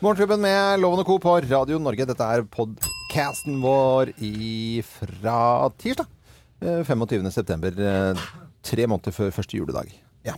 Morgenklubben med Loven og Co. på Radio Norge. Dette er podcasten vår fra tirsdag. eh, 25. september. eh, Tre måneder før første juledag. Ja.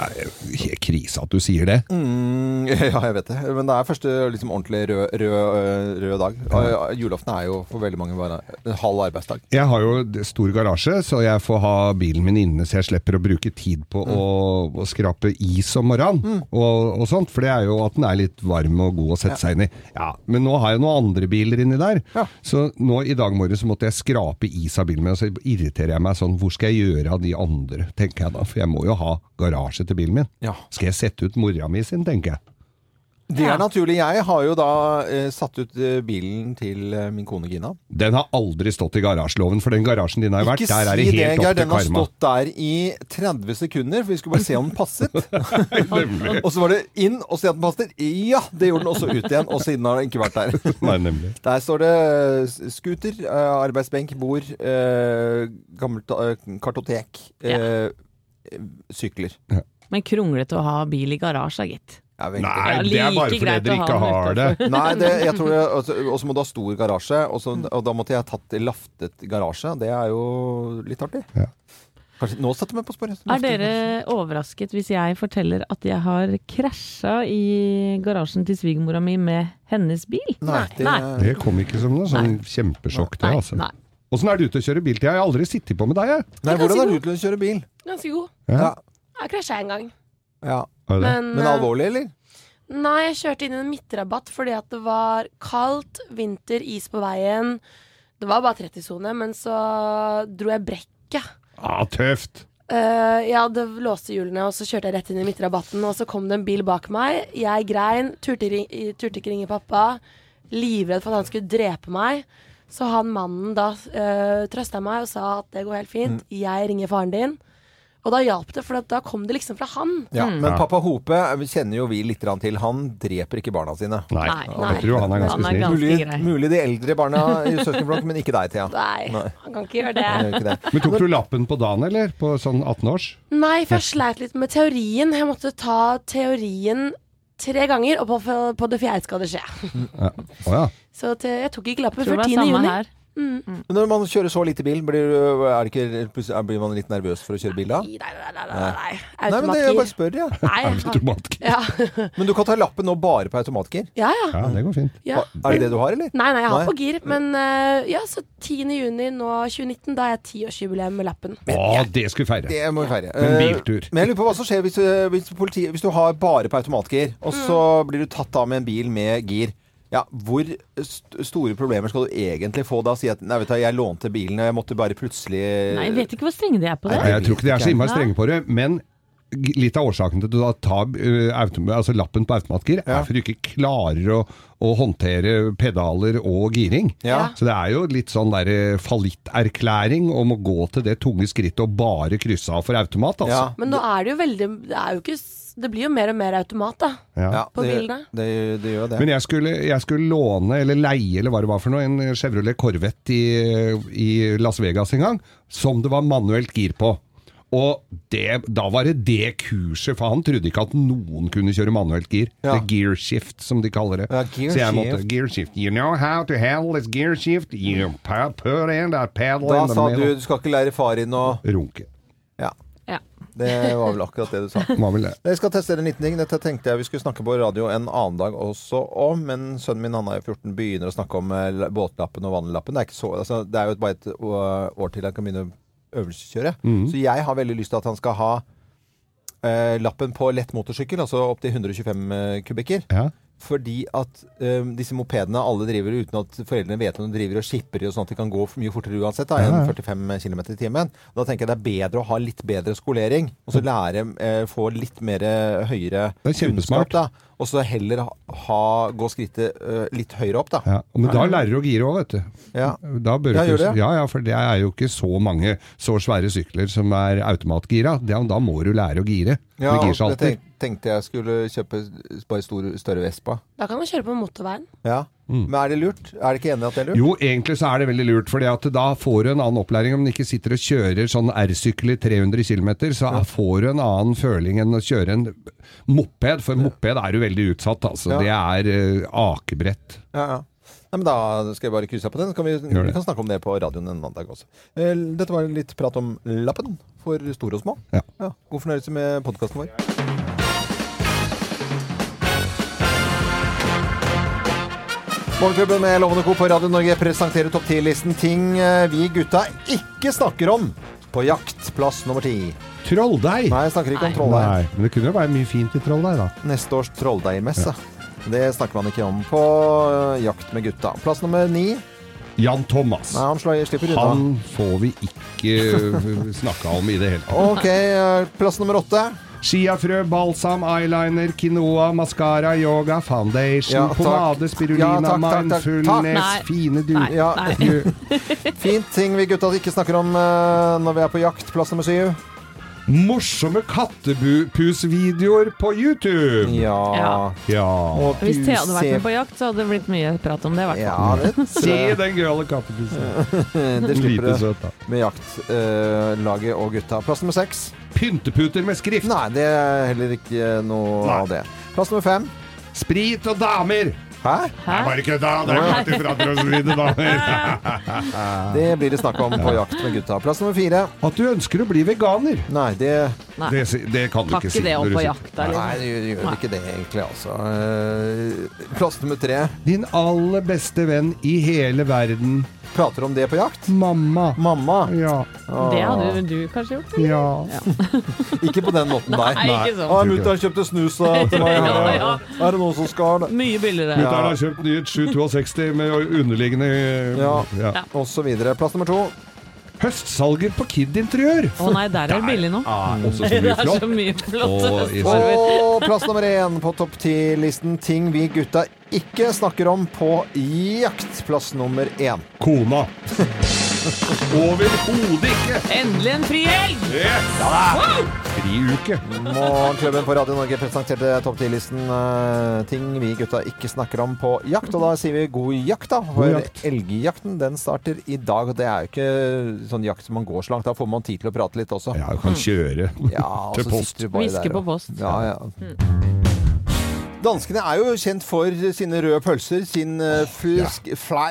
Helt krise at du sier det. Mm, ja, jeg vet det. Men det er første liksom, ordentlig rød, rød, øh, rød dag. Ja. Julaften er jo for veldig mange bare en halv arbeidsdag. Jeg har jo stor garasje, så jeg får ha bilen min inne så jeg slipper å bruke tid på å, å skrape is om morgenen og, og sånt. For det er jo at den er litt varm og god å sette seg inn i. Ja, Men nå har jeg noen andre biler inni der. Ja. Så nå i dag morges så måtte jeg skrape is av bilen min, og så irriterer jeg meg sånn. Hvor skal jeg gjøre av de andre, tenker jeg da. For jeg må jo ha garasje til bilen min. Ja. Skal jeg sette ut mora mi sin, tenker jeg. Det er naturlig. Jeg har jo da eh, satt ut eh, bilen til eh, min kone Gina. Den har aldri stått i garasjeloven, for den garasjen din har jo vært, Ikke der er si det det, helt Geir. opp til Den har karma. stått der i 30 sekunder, for vi skulle bare se om den passet. Og så var det inn og se at den passet. Ja, det gjorde den også ut igjen. Og siden har den ikke vært der. Nei, nemlig. Der står det eh, scooter, eh, arbeidsbenk, bord, eh, gammelt eh, kartotek, eh, sykler. Men kronglete å ha bil i garasje, gitt. Ja. Nei, Ja, det er bare fordi dere ikke har det. Nei, det, jeg tror det, altså, Og så må du ha stor garasje, også, og da måtte jeg ha tatt laftet garasje. Det er jo litt artig. Ja. Kanskje, nå setter vi meg på sporet. Er dere overrasket hvis jeg forteller at jeg har krasja i garasjen til svigermora mi med hennes bil? Nei, det, Nei. Det kom ikke som noe sånn kjempesjokk, det, altså. Åssen er det ute å kjøre bil til? Jeg har aldri sittet på med deg, jeg. Nei, hvordan er du til å kjøre bil? Ganske god. Ja. Jeg krasja en gang. ja. Men, Men eh, alvorlig, eller? Nei, jeg kjørte inn i en midtrabatt fordi at det var kaldt, vinter, is på veien. Det var bare 30-sone, men så dro jeg brekket. Ah, tøft! Uh, jeg hadde låste hjulene, og så kjørte jeg rett inn i midtrabatten. Og så kom det en bil bak meg. Jeg grein, turte, turte ikke ringe pappa. Livredd for at han skulle drepe meg. Så han mannen da uh, trøsta meg og sa at det går helt fint. Jeg ringer faren din. Og da hjalp det, for da kom det liksom fra han. Ja, Mm. Men pappa Hope eh, kjenner jo vi litt til. Han dreper ikke barna sine. Nei, Nei, jeg tror han er ganske snill. Mulig, mulig de eldre barna i søskenflokk, men ikke deg, Thea. Nei, Nei. han kan ikke gjøre det. Han ikke det. Men tok du lappen på dagen, eller? På sånn 18-års? Nei, for jeg sleit litt med teorien. Jeg måtte ta teorien tre ganger, og på, på det fjerde skal det skje. Å ja. Så til, jeg tok ikke lappen før 10. juni. samme her. Men når man kjører så lite bil, blir, er ikke, blir man litt nervøs for å kjøre bil da? Nei, nei, nei, nei, nei, Automatgir. Nei, men det, jeg bare spør, ja. Nei, Automatgir. ja. Men du kan ta lappen nå bare på automatgir. ja, ja. Ja, det går fint. ja. Er det det du har, eller? Nei, nei, jeg har Nei. på gir. Men eh, ja, så 10. juni nå 2019, da er jeg tiårsjubileum med lappen. Å, det skulle vi feire. Det må vi feire. En Eh, biltur. Men jeg lurer på hva som skjer hvis, eh, hvis, politi, hvis du har bare på automatgir, og så Mm. blir du tatt av med en bil med gir. Ja, Hvor st store problemer skal du egentlig få da? Si at nei, vet du, jeg lånte bilen, og jeg måtte bare plutselig Nei, jeg vet ikke hvor strenge de er på det. Nei, jeg tror ikke de er så innmari strenge på det, men litt av årsaken til at du tar uh, altså lappen på automatgir, Ja. er for du ikke klarer å, å håndtere pedaler og giring. Ja. Så det er jo litt sånn der eh, fallitterklæring om å gå til det tunge skrittet og bare krysse av for automat, altså. Ja, Men nå er det jo veldig Det er jo ikke Det blir jo mer og mer automat, da. Ja. på det, bilene. Det, det gjør det. Men jeg skulle, jeg skulle låne, eller leie, eller hva det var for noe, en Chevrolet Corvette i, i Las Vegas en gang, som det var manuelt gir på. Og det, da var det det kurset, for han trodde ikke at noen kunne kjøre manuelt gir. Ja. Det gear shift, som de kaller det. Ja, gear Så jeg måtte shift. gear shift. You know how to handle this gear shift? You pu- put in that pedal da in the sa du du skal ikke lære far inn å Runke. Det var vel akkurat det du sa. Jeg skal teste en liten ting. Dette tenkte jeg vi skulle snakke på radio en annen dag også om, men sønnen min han er jo 14, begynner å snakke om eh, båtlappen og vannlappen. Det er, ikke så, altså, det er jo bare et år til han kan begynne å øvelseskjøre. Mm. Så jeg har veldig lyst til at han skal ha eh, lappen på lett motorsykkel, altså opptil 125 eh, kubikker. Ja. Fordi at um, disse mopedene alle driver uten at foreldrene vet om de driver og skipper i, og sånn at de kan gå mye fortere uansett da, Ja, ja. enn 45 km i timen. Da tenker jeg det er bedre å ha litt bedre skolering, og så lære eh, få litt mer eh, høyere er kunnskap. Da. Og så heller ha, gå skrittet uh, litt høyere opp, da. Ja. Men da lærer du å gire òg, vet du. Ja. Da bør Ja, gjør det? ja, ja, for det er jo ikke så mange så svære sykler som er automatgira. Da må du lære å gire. Ja, det tenkte jeg skulle kjøpe bare stor, større Vespa. Da kan man kjøre på motorveien. Ja. Men er det lurt? Er det ikke enig at det er lurt? Jo, egentlig så er det veldig lurt, for da får du en annen opplæring om du ikke sitter og kjører sånn R-sykkel i 300 km, så får du en annen føling enn å kjøre en moped, for moped er du veldig utsatt, altså. Ja. Det er uh, akebrett. Ja, ja. Nei, men Da skal jeg bare krysse av på den. Så kan vi, vi kan snakke om det på radioen en annen dag også. Eh, Dette var litt prat om lappen for store og små. Ja. God fornøyelse med podkasten vår. Morgenklubben med Lovende Co. på Radio Norge presenterer topp 10-listen ting eh, vi gutta ikke snakker om på jakt. Plass nummer ti. Trolldeig! Nei, jeg snakker ikke om trolldeig. Nei, men det kunne jo være mye fint i trolldeig, da. Neste års trolldeigmesse. Det snakker man ikke om på eh, jakt med gutta. Plass nummer ni. Jan Thomas. Nei, han slår, slipper unna. Han får vi ikke eh, snakka om i det hele tatt. Ok, plass nummer åtte. Chiafrø, balsam, eyeliner, quinoa, mascara, yoga, foundation, Ja, pomade, spirulina, Ja, takk, takk, takk. mindfulness, Takk. fine du... Nei. Ja, Nei. Fint ting vi gutta ikke snakker om uh, når vi er på jakt. Plass nummer syv. Morsomme kattepusvideoer på YouTube! Ja. Ja. Ja. Og Hvis Thea hadde vært med på jakt, så hadde det blitt mye prat om det. i hvert fall. Se den gøyale kattepusen. det slipper du med jaktlaget og gutta. Plass nummer seks. Pynteputer med skrift. Nei, det er heller ikke noe Nei. av det. Plass nummer fem. Sprit og damer. Hæ? Hæ? Bare kødda! Det er og så videre, da. Det blir det snakk om på jakt med gutta. Plass nummer fire. At du ønsker å bli veganer. Nei, det Nei. Det, det kan du Takk ikke ikke si. det om når du på sier- jakt. da, Nei, du, det gjør, Nei. ikke det egentlig, altså. Eh, Plass nummer tre. Din aller beste venn i hele verden. Prater om det på jakt. Mamma. Mamma. Ja. Det hadde du kanskje gjort? eller? Ja. Ikke på den måten der. Nei, ikke sånn. Ah, Mutter'n kjøpte snus til meg. Ja, her. ja. Er det noen som skal det? Mye billigere. Ja. Mutter'n har kjøpt nytt 762 med underliggende Ja. ja. Ja. Og så videre. Plass nummer to. Høstsalger på Kid-interiør. Å nei, der er det billig nå. Ah, også så mye flott. Det er så mye flott. Og. Og plass nummer én på topp ti-listen ting vi gutta ikke snakker om på jakt. Plass nummer én. Kona. Overhodet ikke! Endelig en fri helg! Yes. Fri uke. Morgenklubben på Radio Norge presenterte topp ti-listen uh, ting vi gutta ikke snakker om på jakt. Og da sier vi god jakt, da. For jakt. elgjakten den starter i dag. Og det er jo ikke sånn jakt som man går så langt. Da får man tid til å prate litt også. Ja, du kan kjøre Ja, til post. Hviske på post. Ja, ja. Danskene er jo kjent for sine røde pølser, sin uh, flesk, fle,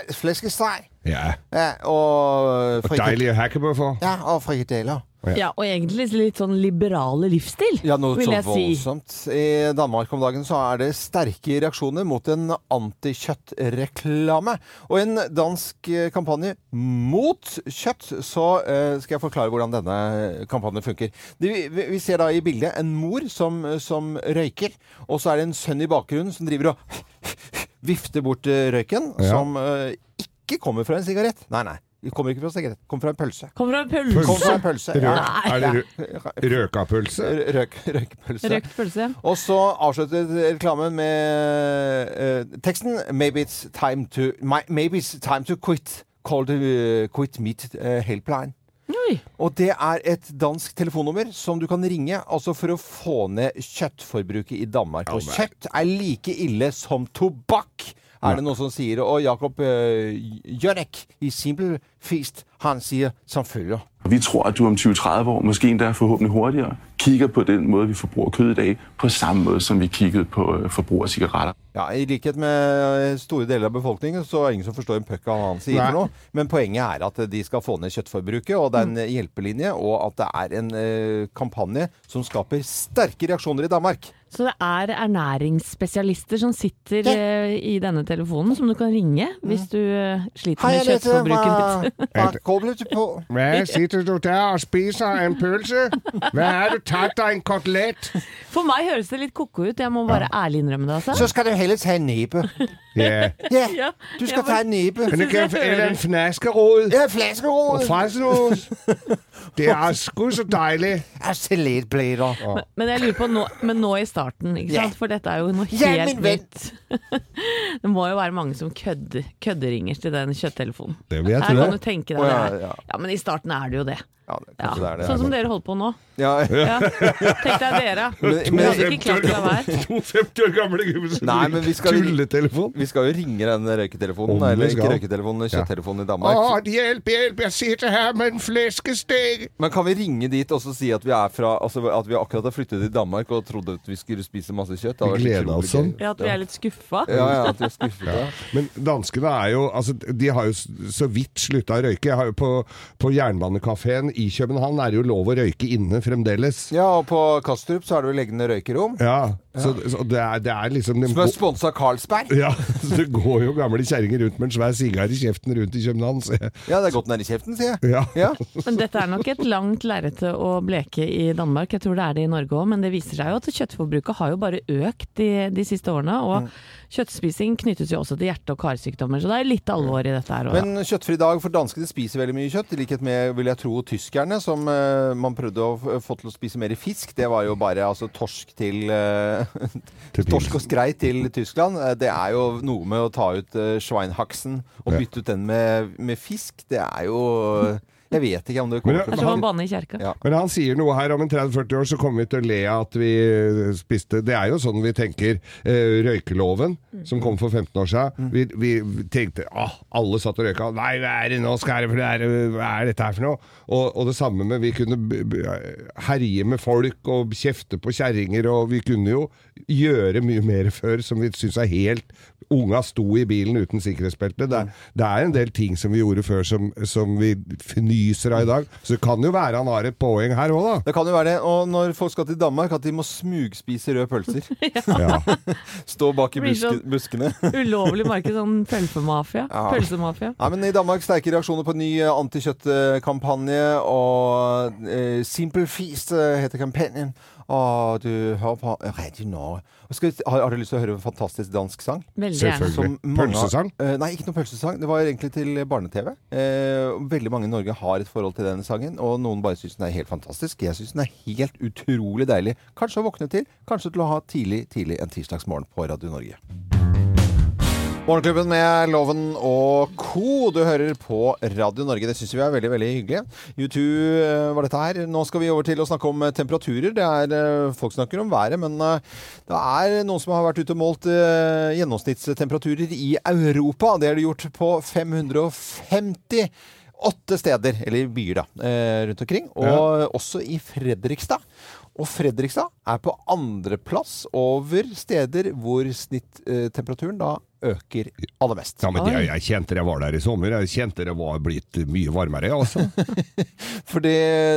Ja. eh, og, Og frikad- deilige hackebøffer. ja, og frikadeller. Ja, og egentlig litt sånn liberale livsstil, Ja, noe vil så jeg si. voldsomt. I Danmark om dagen så er det sterke reaksjoner mot en antikjøttreklame. Og i en dansk eh, kampanje mot kjøtt, så eh, skal jeg forklare hvordan denne kampanjen funker. Vi, vi ser da i bildet en mor som, som røyker, og så er det en sønn i bakgrunnen som driver og vifter bort eh, røyken, Ja. som ikke kommer fra en sigarett. Nei, nei. Det kommer ikke fra sigarett. Kommer fra en pølse. Kommer fra en Kommer fra pølse. en pølse. Røk. Ja. Er det rø røkapølse? Røk, røykpølse. Røkt pølse. Og så avslutter reklamen med uh, teksten Maybe it's time to my, Maybe it's time to quit. Call the uh, Quit meet uh, Helpline. Oi. Og det er et dansk telefonnummer som du kan ringe altså for å få ned kjøttforbruket i Danmark. Og kjøtt er like ille som tobakk, er det noen som sier. Og Jakob uh, Jørnek i Simple Feast, han sier som følger. Vi tror, at du om 20-30 år, måske endda forhåbentlig hurtigere, kigger på den måde, vi forbruger kød i dag, på samme måde, som vi kiggede på øh, forbrug af cigaretter. Ja, I likhet med eh, store deler av befolkningen så er det ingen som forstår en puck av hva han sier for noe. Men poenget er at de skal få ned kjøttforbruket, og det er en hjelpelinje, og at det er en eh, kampanje som skaper sterke reaksjoner i Danmark. Så det er ernæringsspesialister som sitter Ja. eh, i denne telefonen, som du kan ringe hvis du eh, sliter Hei, med kjøttforbruket ditt. Hva, hva på? Hva sitter du der og spiser en pølse? Hva er du tatt deg en kotelett? For meg høres det litt ko-ko ut, jeg må bare ærlig innrømme det. Altså. Så skal du heller ta en nebe. Ja. Ja, Ja, du skal ja, ta en nebe. Men det kan, eller en flaskerod. Ja, Og flaskerod. Det er sgu så deilig. Salatblader. Men jeg lurer på nå, men nå i starten, ikke sant? For dette er jo noe helt nytt. Det må jo være mange som kødder, kødderinger til den kjøtttelefonen. Det vil jeg tro. Tenke Å, oh, ja, det. ja. Ja, men i starten er det jo det. Ja, det, Ja. det er det. Sånn som dere holder på nå. ja. Ja. Tenk deg dere. Men-. To 50 år gamle gubber som Nei, men vi skal- tulletelefon. Vi skal jo ringe den røyketelefonen, eller ikke røyketelefonen, Ja. kjøtttelefonen i Danmark. Å, hjelp, hjelp, jeg sitter her med en fleskesteg. Men kan vi ringe dit og så si at vi er fra Altså at vi akkurat har flyttet til Danmark og trodde at vi skulle spise masse kjøtt? Vi hadde vært Glede utrolig oss sånn. Ja, at vi er litt skuffa. Ja, ja, at vi er skuffet. Ja. Men danskene er jo altså, De har jo så vidt slutta å røyke. Jeg har jo på, på Jernbanekafeen i København er det jo lov å røyke inne fremdeles. ja, og på Kastrup så er det jo leggende røykerom. Ja, så, så det, er, det er liksom Som er sponsa av Carlsberg. ja, så Det går jo gamle kjerringer rundt med en svær sigar i kjeften rundt i København. Ja, det er godt nedi kjeften, sier jeg. ja. Ja. Men dette er nok et langt lerret å bleke i Danmark. Jeg tror det er det i Norge òg, men det viser seg jo at kjøttforbruket har jo bare økt de, de siste årene. Og Mm. kjøttspising knyttes jo også til hjerte- og karsykdommer, så det er litt alvor i dette her òg. Men kjøttfri dag, for danskene spiser veldig mye kjøtt, i likhet med, vil jeg tro, tyskerne, som uh, man prøvde å få til å spise mer fisk. Det var jo bare altså torsk til Til Torsk og skrei til Tyskland. Eh, Det er jo noe med å ta ut uh, Schweinhaxen og bytte ut den med, med fisk. Det er jo Jeg vet ikke om det kommer er til å å banne i kjerka. Ja. Men han sier noe her om en 30-40 år, så kommer vi til å le av at vi eh, spiste Det er jo sånn vi tenker. Uh, røykeloven, som kom for 15 år siden. Vi, vi tenkte ah, alle satt og røyka. Nei, hva er det nå skal for det er, hva er dette her for noe? Og, og det samme med Vi kunne b- b- herje med folk og kjefte på kjerringer, og vi kunne jo gjøre mye mer før som vi syns er helt Unga sto i bilen uten sikkerhetsbelte. Det, er- det er en del ting som vi gjorde før som, som vi fnyser av i dag. Så det kan jo være han har et poeng her òg, da. Det kan jo være det. Og når folk skal til Danmark, at de må smugspise røde pølser. Ja. Stå bak i buske, sånn- buskene. Ulovlig marked, sånn pølsemafia. Ja. Pølsemafia. Nei, men I Danmark sterke reaksjoner på en ny eh, antikjøttkampanje. Og eh, Simple Feast eh, heter kampanjen. Og du hører på Radio Norge. Skal, har, har du lyst til å høre en fantastisk dansk sang? Veldig gjerne. Selvfølgelig. Som mange- Pølsesang? Uh, nei, ikke noen pølsesang. Det var egentlig til barne-TV. Uh, veldig mange i Norge har et forhold til denne sangen, og noen bare syns den er helt fantastisk. Jeg syns den er helt utrolig deilig. Kanskje å våkne til, kanskje til å ha tidlig, tidlig en tirsdagsmorgen på Radio Norge. Morgenklubben med Loven og co. Du hører på Radio Norge. Det syns vi er veldig veldig hyggelig. U2 eh, var dette her. Nå skal vi over til å snakke om eh, temperaturer. Det er, eh, Folk snakker om været, men det er noen som har vært ute og målt gjennomsnittstemperaturer i Europa. Det er det gjort på 550 Åtte steder, eller byer da, rundt omkring. Og også i Fredrikstad. Og Fredrikstad er på andreplass over steder hvor snittemperaturen da øker aller mest. Ja, men det, jeg kjente det var der i sommer. Jeg kjente det var blitt mye varmere. Altså. For det,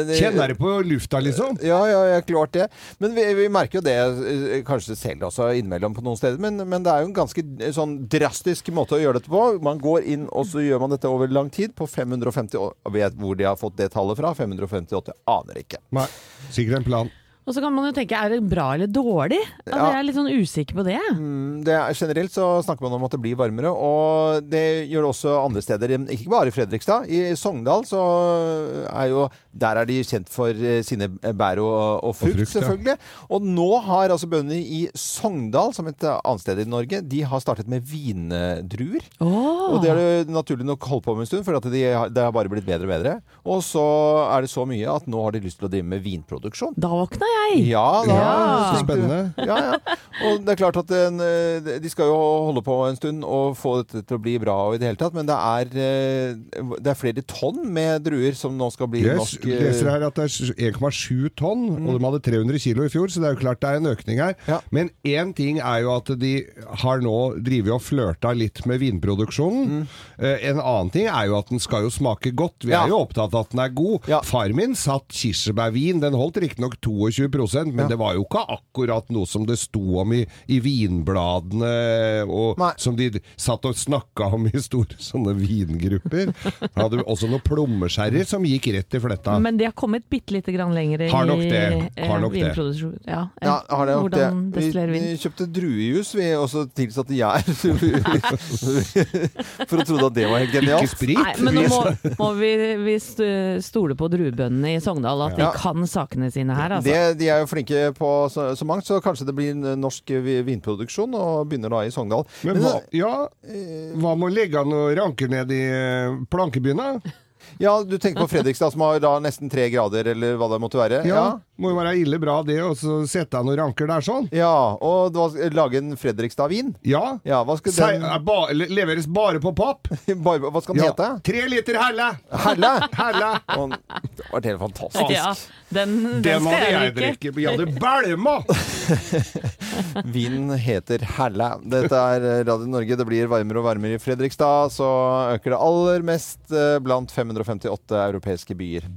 det Kjenner det på lufta, liksom. Ja, ja, ja, klart det. Men vi, vi merker jo det eh, kanskje selv også innimellom på noen steder. Men, men det er jo en ganske eh, sånn drastisk måte å gjøre dette på. Man går inn og så gjør man dette over lang tid på 550 år. Vet hvor de har fått det tallet fra? 558? Aner ikke. Nei, sikkert en plan. Og så kan man jo tenke, er det bra eller dårlig? Altså, Ja. Jeg er litt sånn usikker på det. Mm, Det er, generelt så snakker man om at det blir varmere, og det gjør det også andre steder. Ikke bare i Fredrikstad. I Sogndal så er jo Der er de kjent for eh, sine bær og, og frukt, frukt, ja. selvfølgelig. Og nå har altså bøndene i Sogndal, som et annet sted i Norge, de har startet med vindruer. Oh. Og det har de naturlig nok holdt på med en stund, for at de, har- det har bare blitt bedre og bedre. Og så er det så mye at nå har de lyst til å drive med vinproduksjon. Da våkna jeg! Ja, da, Ja. Så spennende. ja, ja. Og det er klart at en, eh, de skal jo holde på en stund og få dette til å bli bra i det hele tatt, men det er, eh, det er flere tonn med druer som nå skal bli norsk Jeg leser her at det er 1,7 tonn, og de hadde 300 kilo i fjor, så det er jo klart det er en økning her. Men én ting er jo at de har nå drevet og flørta litt med vinproduksjonen. Mm. En annen ting er jo at den skal jo smake godt. Vi Mm. Er jo opptatt av at den er god. Far min satt kirsebærvin, den holdt riktignok 22 men Ja. det var jo ikke akkurat noe som det sto om i, i vinbladene, og Nei. som de satt og snakka om i store sånne vingrupper. Hadde også noen plommeskjærer som gikk rett i fletta. Men de har kommet bitte lite grann lenger Har nok i det. eh, Har nok det. Ja, Ja, har det nok det. hvordan destillerer vi kjøpte druejus, vi, og så tilsatte gjær. For å tro at det var helt genialt. Ikke sprit. Nei, men nå må, må vi, vi stole på druebøndene i Sogndal, at de kan sakene sine her, altså. Det, de er jo flinke på så, så mangt, så kanskje det blir en norsk vinproduksjon og begynner da i Sogndal. Men Men, hva, ja, hva med å legge an og ranke ned i eh, plankebyen, da? Ja, du tenker på Fredrikstad som har da nesten tre grader, eller hva det måtte være. Ja, ja. må jo være ille bra det, og så sette av noen ranker der sånn. Ja, og lage en Fredrikstad-vin. Ja. ja den... Se, ba, leveres bare på papp. hva skal den ja. hete? Tre liter helle! Helle? helle. Og, det var helt fantastisk. Ja, den, den, den skal jeg drikke. Ja, hadde bælma! Vinen heter Helle. Dette er eh, Radio Norge. Det blir varmere og varmere i Fredrikstad. Så øker det aller mest eh, blant 500 158 europeiske byer.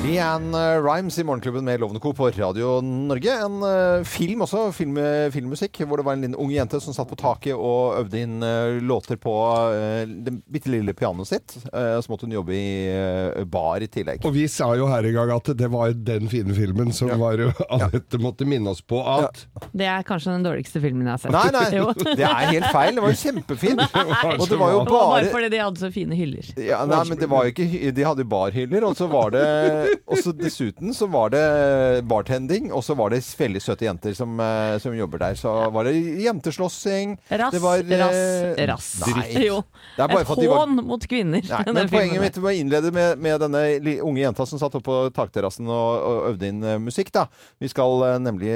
Leanne Rhymes i Morgenklubben med Lovende Co. på Radio Norge. En eh, film også, film, filmmusikk, hvor det var en liten ung jente som satt på taket og øvde inn eh, låter på uh, det bitte lille pianoet sitt. Eh, så måtte hun jobbe i eh, bar i tillegg. Og vi sa jo her i gang at det var den fine filmen som var jo Anette måtte minne oss på at Det er kanskje den dårligste filmen jeg har sett. Nei, nei, det er helt feil. Det var jo kjempefint. Og det var jo Det var bare bare fordi de hadde så fine hyller. Ja, nei, men det var jo ikke De hadde jo barhyller, og så var det Og så dessuten så var det bartending, og så var det veldig søte jenter som, eh, som jobber der. Så var det jenteslåssing. Rass, det var, eh, rass, rass. Nei. Jo. Det er bare Et var hån mot kvinner. Nei, men Poenget mitt var å innlede med, med denne unge jenta som satt oppe på takterrassen og, og øvde inn eh, musikk. da. Vi skal nemlig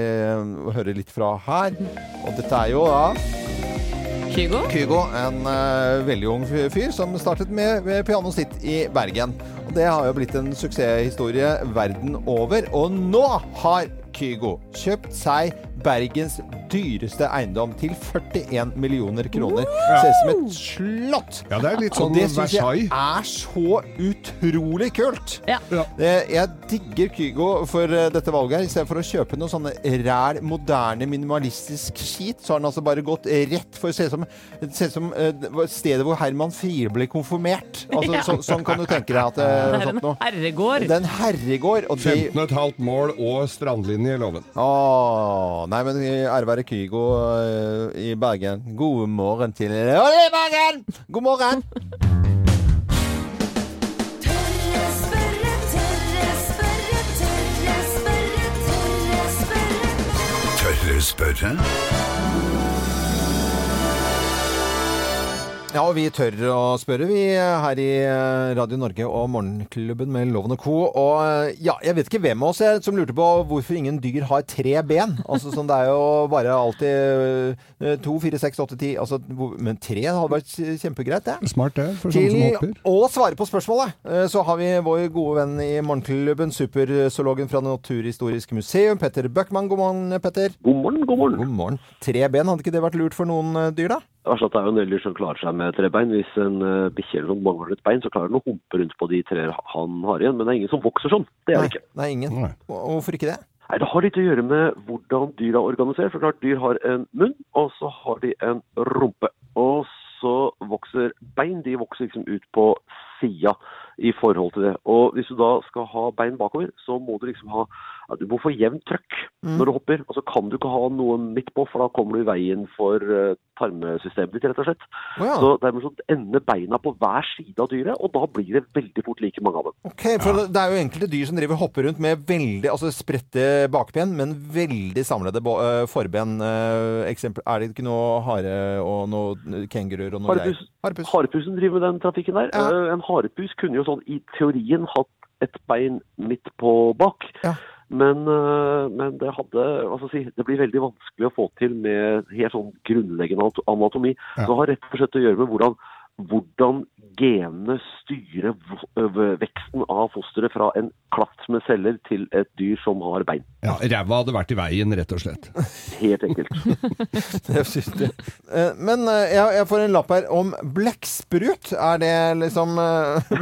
høre litt fra her. Og dette er jo da Kygo? Kygo, en uh, veldig ung fyr som startet med, med pianoet sitt i Bergen. Og det har jo blitt en suksesshistorie verden over. Og nå har Kygo kjøpt seg Bergens dyreste eiendom til 41 millioner kroner. Ser ut som et slott! Ja, det er litt Og sånn det syns jeg er så utrolig kult! Ja. Eh, Jeg digger Kygo for eh, dette valget her. I stedet for å kjøpe noe sånne ræl, moderne, minimalistisk skit, så har han altså bare gått rett for å se ut som, se som eh, stedet hvor Herman Friele ble konfirmert. Altså, Ja. så, sånn kan du tenke deg at det er sånt en noe. herregård. Det er en herregård. Og de 15,5 mål og strandlinje i loven. Åh, nei, men ære være Kygo eh, i Bergen. God morgen til Olje i Bergen! God morgen! Tørre spørre, tørre spørre, tørre spørre, tørre spørre. Tørre spørre? Ja, og vi tør å spørre, vi her i eh, Radio Norge og Morgenklubben med Loven og Co. Og eh, ja, jeg vet ikke hvem av oss jeg, som lurte på hvorfor ingen dyr har tre ben. Altså sånn, Det er jo bare alltid eh, to, fire, seks, åtte, ti. Altså, men tre hadde vært kjempegreit, det. Smart det, for sånne som Til hopper. å svare på spørsmålet, eh, så har vi vår gode venn i Morgenklubben, superzoologen fra Naturhistorisk museum, Petter Bøckmann. God morgen, Petter. God morgen, god morgen. God morgen. Tre ben, hadde ikke det vært lurt for noen eh, dyr, da? Er det er jo en del dyr som klarer seg med tre bein. Hvis en uh, bikkje eller noen mangler et bein, så klarer den å humpe rundt på de tre han har igjen. Men det er ingen som vokser sånn. Det er det ikke. Nei, ingen. Nei. Hvorfor ikke det? Nei, Det har litt å gjøre med hvordan dyr er organisert. For klart, Dyr har en munn, og så har de en rumpe. Og så vokser bein de vokser liksom ut på sida i forhold til det. Og hvis du da skal ha bein bakover, så må du liksom ha ja, Du må få jevnt trøkk når du hopper. Og så kan du ikke ha noe midt på, for da kommer du i veien for uh, tarmsystemet ditt, rett og slett. Oh, ja. Så dermed så ender beina på hver side av dyret, og da blir det veldig fort like mange av dem. Ok, for det er jo enkelte dyr som driver hopper rundt med veldig altså spredte bakben, men veldig samlede øh, forben. Uh, eksempel, er det ikke noe hare og noe kenguruer og noe Harepus. greier? Harepus. Harepusen driver med den trafikken der. Ja. Eh, En harepus kunne jo sånn i teorien hatt et bein midt på bak. Ja. Men, eh, men det hadde si, Det blir veldig vanskelig å få til med helt sånn grunnleggende anatomi. Ja. Det har rett og slett å gjøre med hvordan, hvordan genene styrer veksten av fosteret fra en klatt med celler til et dyr som har bein. Ja, Ræva hadde vært i veien, rett og slett. Helt enkelt. Jeg det. Eh, Men øh, jeg, jeg får en lapp her om blekksprut. Er det liksom øh,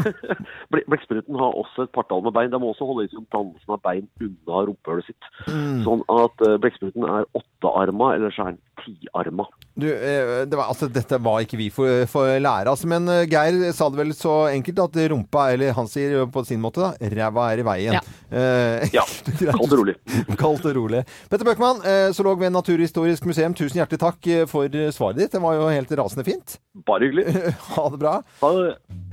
Blekkspruten har også et partall med bein. De må også holde liksom dansen av bein unna rumpehullet sitt. Mm. Sånn at blekkspruten er åttearma, eller så er den tiarma. du, øh, det var, altså, Dette var ikke vi for, for lære, altså. Men øh, Geir sa det vel så enkelt at rumpa, eller han sier på sin måte, da, ræva er i veien. Ja. Eh, Ja, kaldt og rolig. Kaldt og rolig. Petter Bøckmann, eh, zoolog ved Naturhistorisk museum, tusen hjertelig takk eh, for eh, svaret ditt. Det var jo helt rasende fint. Bare hyggelig. Ha det bra. Ha det.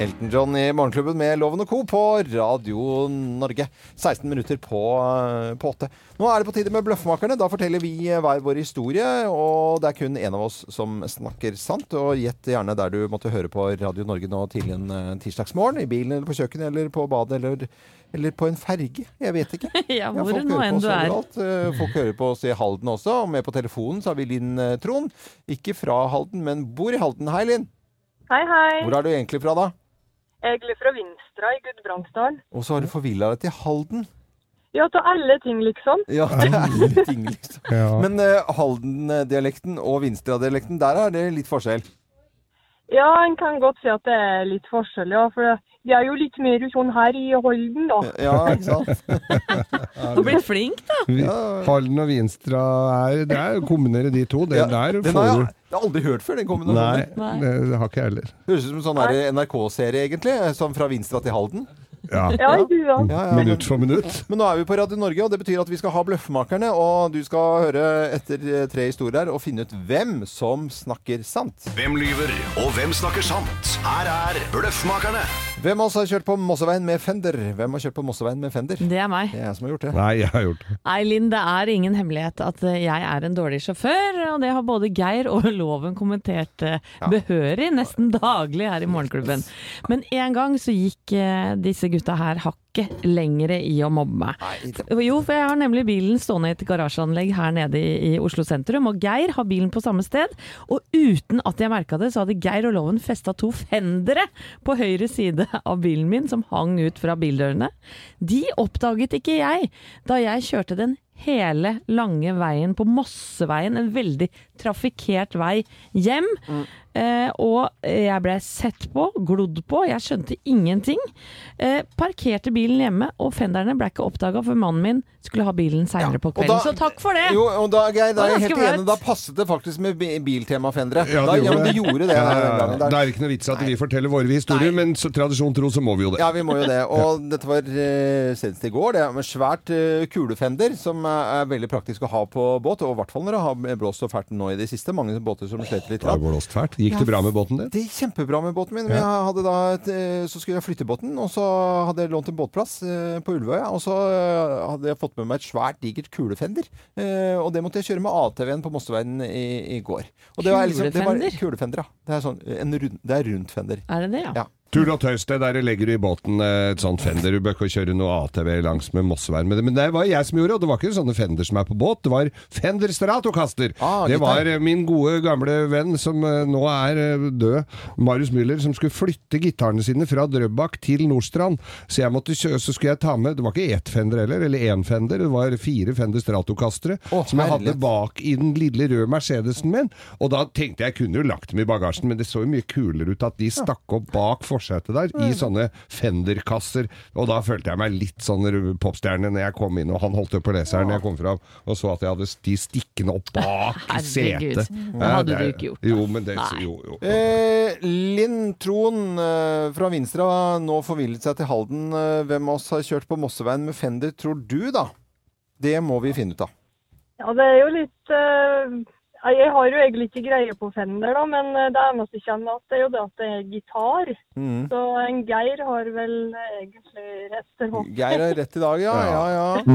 Elton John i Morgenklubben med Loven og Co. på Radio Norge. 16 minutter på, eh, på 8. Nå er det på tide med Bløffmakerne. Da forteller vi eh, hver vår historie, og det er kun en av oss som snakker sant. Og gjett gjerne der du måtte høre på Radio Norge nå tidlig en eh, tirsdagsmorgen. I bilen eller på kjøkkenet eller på badet eller, eller på en ferge. Jeg vet ikke. Ja, hvor ja, nå enn du er. overalt. Folk hører på oss i Halden også. Og med på telefonen så har vi Linn Trond. Ikke fra Halden, men bor i Halden. Hei, Linn. Hei, hei. Hvor er du egentlig fra, da? Egentlig fra Vinstra i Gudbrandsdalen. Og så har du forvilla deg til Halden. Ja, til alle ting, liksom. Ja, til alle ting, liksom. Ja. Men uh, Halden-dialekten og Vinstra-dialekten, der er det litt forskjell. Ja, en kan godt si at det er litt forskjell, ja. For det er jo litt mer sånn her i Holden, da. Ja, ikke sant? Du blir flink, da. Vi- Halden og Vinstra er Det er å kombinere de to. Det Ja, der får har du jeg, jeg har aldri hørt før, den Nei, kombinasjonen. Nei. det har ikke jeg heller. Høres ut som en sånn NRK-serie, egentlig. Sånn fra Vinstra til Halden. Ja. Ja? Ja, ja, Minutt for minutt. men nå er vi på Radio Norge, og det betyr at vi skal ha Bløffmakerne. Og du skal høre etter eh, tre historier og finne ut hvem som snakker sant. Hvem lyver, og hvem snakker sant? Her er Bløffmakerne. Hvem av oss har kjørt på Mosseveien med Fender? Hvem har kjørt på Mosseveien med Fender? Det er meg. Det er jeg som har gjort det. Nei, jeg har gjort det. Nei, det er ingen hemmelighet at eh, jeg er en dårlig sjåfør, og det har både Geir og Loven kommentert eh, behørig nesten daglig her i Morgenklubben. Men en gang så gikk eh, disse gutta her hakket lenger i å mobbe meg. Jo, for jeg har nemlig bilen stående i et garasjeanlegg her nede i, i Oslo sentrum, og Geir har bilen på samme sted. Og uten at jeg merka det, så hadde Geir og Loven festa to fendere på høyre side av bilen min som hang ut fra bildørene. De oppdaget ikke jeg da jeg kjørte den hele lange veien på Mosseveien, en veldig trafikkert vei hjem. Eh, og jeg ble sett på, glodd på, jeg skjønte ingenting. Eh, parkerte bilen hjemme, og fenderne ble ikke oppdaga før mannen min skulle ha bilen seinere på kvelden. da- Så takk for det! Jo, og da, Geir, da er jeg helt enig. Da passet det faktisk med bi- biltema-fendere. Ja, det da, gjorde det det. gjorde det. Ja, ja, ja. Det er ikke noe vits at vi forteller våre historier, men så tradisjon tro så må vi jo det. Ja, vi må jo det. Og dette var uh, senest i går. Det er med svært uh, kulefender, som er, er veldig praktisk å ha på båt. Og i hvert fall når det har blåst så fælt nå i det siste. Mange båter som sliter litt. Det har blåst fælt. Gikk det bra med båten din? Det gikk kjempebra med båten min. Ja. jeg hadde da et, eh, så skulle jeg flytte båten, og så hadde jeg lånt en båtplass eh, på Ulvøya. Og så eh, hadde jeg fått med meg et svært, digert kulefender. Eh, og det måtte jeg kjøre med ATV-en på Mosseveien i, i går. Og det var liksom, det var, Kulefender? kulefender, ja. Det er, sånn, en rund, det er rundt fender. Er det det, ja? Ja. Tull og tøys, det der legger du i båten eh, et sånt fender. Du bør ikke kjøre noe ATV langs med Mossevær med det. Men det var jeg som gjorde, og det var ikke sånne fender som er på båt. Det var Fender Stratocaster. Ah, det var eh, min gode gamle venn som eh, nå er død, Marius Müller, som skulle flytte gitarene sine fra Drøbak til Nordstrand. Så jeg måtte kjøre, så skulle jeg ta med Det var ikke ett Fender heller, eller én Fender. Det var fire Fender Stratocastere oh, som jeg hadde bak i den lille røde Mercedesen min. Og da tenkte jeg jeg kunne jo lagt dem i bagasjen, men det så jo mye kulere ut at de stakk opp bak forsetet der, i sånne Fender-kasser. Og da følte jeg meg litt sånn popstjerne når jeg kom inn, og han holdt opp på leseren når jeg kom fram, og så at jeg hadde de stikkende opp bak i setet. det hadde du ikke gjort, da. Jo, men det Nei. jo, jo. Eh, Linn Troen eh, fra Vinstra har nå forvillet seg til Halden. Eh, hvem av oss har kjørt på Mosseveien med Fender, tror du, da? Det må vi finne ut av. Ja, det er jo litt eh, Jeg har jo egentlig ikke greie på Fender, da, men eh, det eneste jeg kjenner at det er jo det at det er gitar. Mm. Så en Geir har vel egentlig rett til hopp. Geir har rett i dag, ja. Ja, Ja.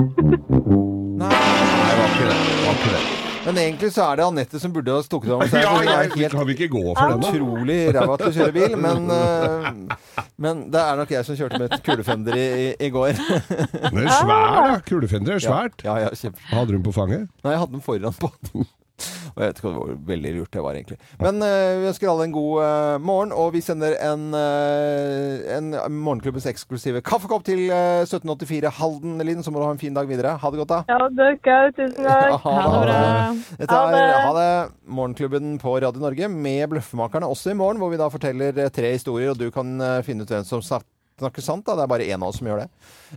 Nei. Det var ikke det. det, var ikke det. Men egentlig så er det Anette som burde ha stukket av. seg. Ja, helt kan vi ikke gå for den, da? utrolig ræva til å kjøre bil. Men, uh, men det er nok jeg som kjørte med et kulefender i, i, går. Den er svær, da. Kulefender er svært. Ja, ja. Hadde du den på fanget? Nei, jeg hadde den foran på. Og jeg vet ikke hvor veldig lurt det var, egentlig. Men uh, vi ønsker alle en god uh, morgen, og vi sender en, uh, en Morgenklubbens eksklusive kaffekopp til eh, 1784 Halden, Linn. Så må du ha en fin dag videre. Ha det godt, da. Ja, dere òg. Tusen takk. Ha det bra. Dette Ha er det. Ha det. Morgenklubben på Radio Norge med Bløffmakerne også i morgen, hvor vi da forteller tre historier, og du kan finne ut hvem som snak- snakker sant. da. Det er bare én av oss som gjør det.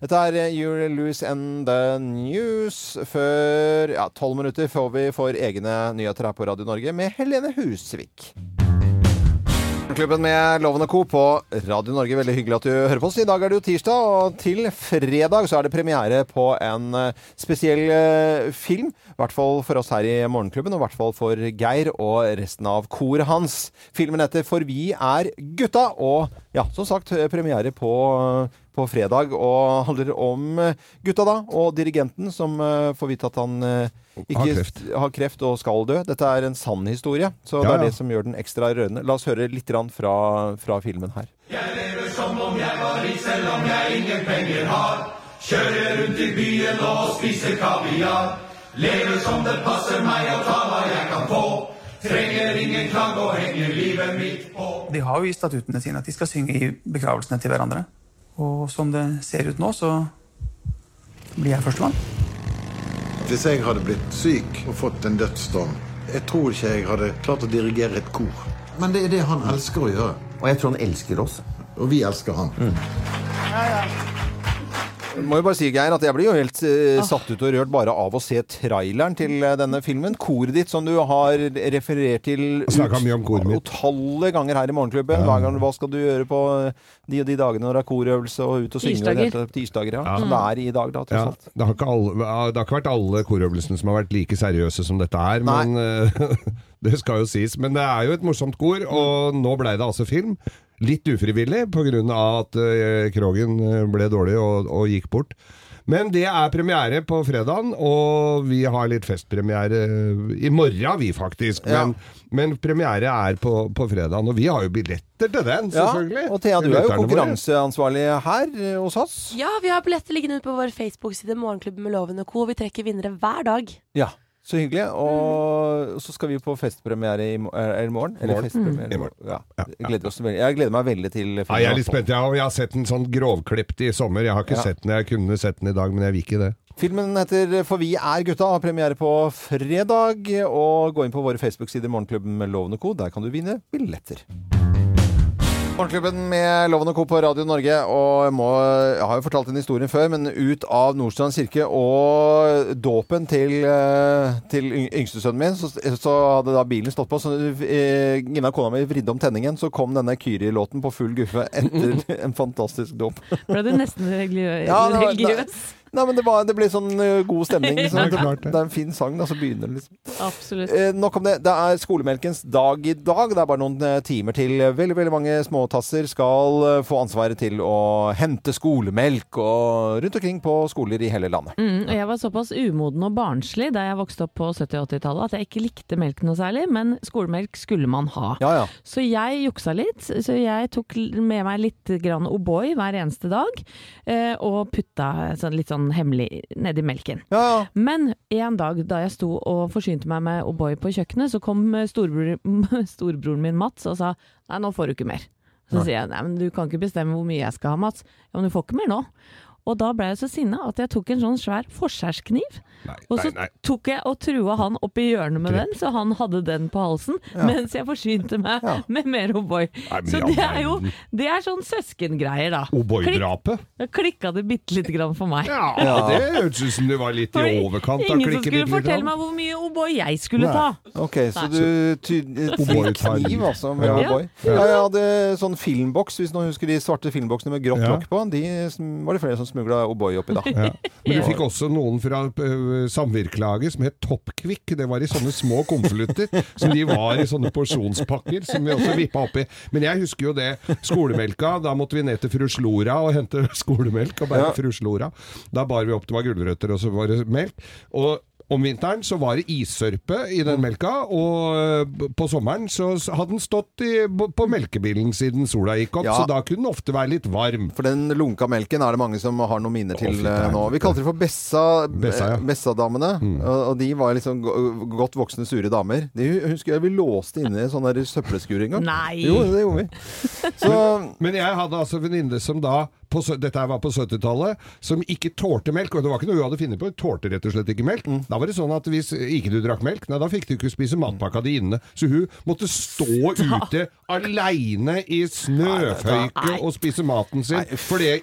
Dette er eh, Julie Louis and the News. Før ja, tolv minutter får vi for egne nyheter her på Radio Norge med Helene Husvik. Klubben med Loven og Co. på Radio Norge. Veldig hyggelig at du hører på oss. I dag er det jo tirsdag, og til fredag så er det premiere på en eh, spesiell eh, film. I hvert fall for oss her i Morgenklubben, og i hvert fall for Geir og resten av koret hans. Filmen heter For vi er gutta, og ja, som sagt, premiere på, på fredag. Og handler om gutta da, og dirigenten som eh, får vite at han eh, ikke Har kreft. har kreft og skal dø. Dette er en sann historie, så det Ja, er ja. det som gjør den ekstra rørende. La oss høre litt fra, fra filmen her. De har jo i statuttene sine at de skal synge i begravelsene til hverandre. Og som det ser ut nå, så blir jeg førstemann. Hvis jeg hadde blitt syk og fått en dødsdom, jeg tror ikke jeg hadde klart å dirigere et kor. Men det er det han elsker å gjøre. Og jeg tror han elsker oss. Og vi elsker han. Jeg må jo bare si, Geir, at jeg blir jo helt uh, satt ut og rørt bare av å se traileren til uh, denne filmen. Koret ditt, som du har referert til utallige ganger her i Morgenklubben. Hver gang, hva skal du gjøre på de og de dagene når det er korøvelse og ut og synge? og Tirsdager. dette- Tirsdager, ja. Som det er i dag, da, Ja, det, har ikke alle, det har ikke vært alle korøvelsene som har vært like seriøse som dette her, Nei. men uh, det skal jo sies. Men det er jo et morsomt kor, og nå blei det altså film. Litt ufrivillig pga. at uh, Krogen eh, ble dårlig og, og gikk bort. Men det er premiere på fredagen, og vi har litt festpremiere eh, i morgen, vi faktisk. Ja. Men, men premiere er på, på fredagen, og vi har jo billetter til den, selvfølgelig. Ja, og Thea, du er jo konkurranseansvarlig her hos oss. Ja, vi har billetter liggende ute på vår Facebook-side Morgenklubben med Loven og Co. Vi trekker vinnere hver dag. Ja, så hyggelig. Og så skal vi på festpremiere i, mo- det i morgen. Eller festpremiere Mm. i morgen. Ja. Gleder oss veldig. jeg gleder meg veldig til Ja, jeg er litt spent. Ja, jeg har sett den sånn grovklipt i sommer. Jeg har ikke sett den. Jeg kunne sett den i dag, men jeg vil ikke det. Filmen heter For vi er gutta, har premiere på fredag. Og gå inn på våre Facebook-sider Morgenklubben med lovende kode Co. Der kan du vinne billetter. Morgenklubben med Loven og Co. på Radio Norge. Og jeg, må, jeg har jo fortalt den historien før, men ut av Nordstrand kirke og dåpen til, eh, til yngstesønnen min, så, så hadde da bilen stått på. Så eh, Gina, kona mi, vridde om tenningen, så kom denne Kyri-låten på full guffe etter en fantastisk dåp. Ble du nesten religiøs? Ja, det var-? Nei, men det, var, det ble sånn eh, god stemning. Liksom. Det, klart det. er en fin sang, og så begynner det liksom. Absolutt. Eh, nok om det. Det er skolemelkens dag i dag. Det er bare noen eh, timer til veldig veldig mange småtasser skal eh, få ansvaret til å hente skolemelk og rundt omkring på skoler i hele landet. Mm, og jeg var såpass umoden og barnslig da jeg vokste opp på 70- og 80-tallet at jeg ikke likte melk noe særlig, men skolemelk skulle man ha. Ja, ja. Så jeg juksa litt. Så jeg tok med meg litt grann O'boy hver eneste dag, eh, og putta sånn, litt sånn hemmelig nedi melken. ja, ja. Men en dag da jeg sto og forsynte meg med O'boy på kjøkkenet, så kom storebror, storebroren min Mats og sa nei, nå får du ikke mer. Så sier jeg nei, men du kan ikke bestemme hvor mye jeg skal ha, Mats. Ja, men du får ikke mer nå. Og da ble jeg så sinna at jeg tok en sånn svær forskjærskniv. Og så nei, nei. tok jeg og trua han opp i hjørnet med den, så han hadde den på halsen, mens jeg forsynte meg Ja. med mer O'boy. Så det er jo det er sånn søskengreier, da. O'boy-drapet? Da klikka det bitte lite grann for meg. Ja, det hørtes ut som det var litt i overkant. Ingen som skulle litt fortelle meg hvor mye O'boy jeg skulle Nei. ta. Ok, så Nei. du O'boy kniv, altså, med Ja. O'boy. Ja, jeg hadde sånn filmboks, hvis noen husker de svarte filmboksene med grått Ja. lokk på. De var det flere som smugla O'boy oppi da. Ja. Men du fikk også noen fra uh, samvirkelaget som het Toppkvikk. Det var i sånne små konvolutter. som de var i sånne porsjonspakker som vi også vippa oppi. Men jeg husker jo det. Skolemelka. Da måtte vi ned til fru Slora og hente skolemelk. Og bare Ja. fru Slora. Da bar vi opp det var gulrøtter, og så var det melk. Og om vinteren så var det issørpe i den melka, og øh, på sommeren så hadde den stått i, på melkebilen siden sola gikk opp, Ja. så da kunne den ofte være litt varm. For den lunka melken er det mange som har noen minner til eh, nå. Vi kalte det for Bessa, Bessa, ja. Mm. Og, de var liksom godt voksne, sure damer. De husker jeg vi låste inne i sånn der søppelskur en gang. Nei! Jo, det gjorde vi. Så Men jeg hadde altså venninne som da på, dette var på 70-tallet, som ikke tålte melk. Og det var ikke noe hun hadde funnet på, hun tålte rett og slett ikke melk. Mm. Da var det sånn at hvis ikke du drakk melk, nei, da fikk du ikke spise matpakka di inne. Så hun måtte stå ute aleine i snøføyke og spise maten sin fordi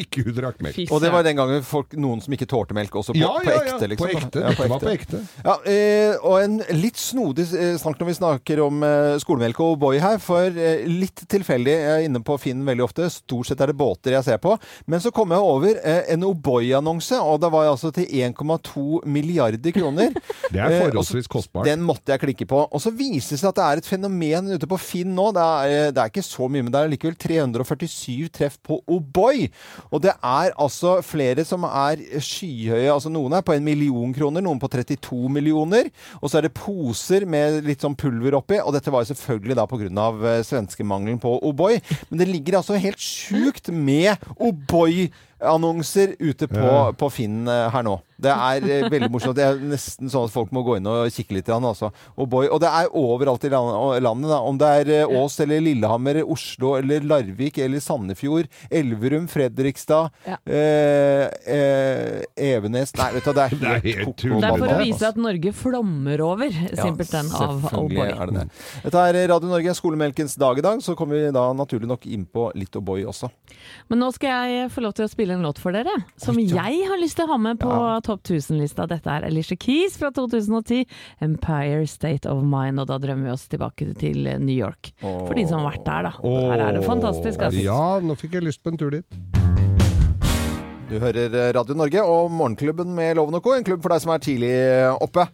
ikke hun drakk melk. Og det var den gangen folk, noen som ikke tålte melk, også på, Ja, på ja, ja, ekte, liksom. på ekte. Ja, Dette var på ekte. Ja, eh, og en litt snodig eh, snakk når vi snakker om eh, skolemelk og O'boy her, for eh, litt tilfeldig, jeg er inne på Finn veldig ofte, stort sett er det båter jeg ser på, men så kom jeg over eh, en O'boy-annonse, og det var altså til 1,2 milliarder kroner. Det er Eh, forholdsvis kostbart. Den måtte jeg klikke på. Og så viser det seg at det er et fenomen ute på Finn nå. Det er, eh, det er ikke så mye, men det er likevel 347 treff på O'boy. Og det er altså flere som er skyhøye. Altså noen er på en million kroner, noen på 32 millioner. Og så er det poser med litt sånn pulver oppi. Og dette var jo selvfølgelig da pga. Svenskemangelen på O'boy. Men det ligger altså helt sjukt med o boy O'boy-annonser ute på, Ja. på Finn eh, her nå. Det er eh, veldig morsomt. Det er nesten sånn at folk må gå inn og kikke litt. grann, Altså. Og, boy, og det er overalt i landet. Da. Om det er eh, Ås eller Lillehammer, Oslo eller Larvik eller Sandefjord, Elverum, Fredrikstad, Ja. eh, eh, Evenes Nei, vet du, det er Det er helt helt koko Det er for å vise at Norge flommer over, simpelthen, av selvfølgelig O'boy. er det det. Dette er Radio Norge, skolemelkens dag i dag. Så kommer vi da naturlig nok inn på litt O'boy også. Men nå skal jeg få lov til å spille en låt for dere, som jeg har lyst til å ha med på topp 1000-lista. Dette er Alicia Keys fra 2010, 'Empire State of Mind'. Og da drømmer vi oss tilbake til New York. For de som har vært der, da. Her er det fantastisk. Altså. Ja, nå fikk jeg lyst på en tur dit. Du hører eh, Radio Norge og Morgenklubben med Loven og Co., en klubb for deg som er tidlig oppe.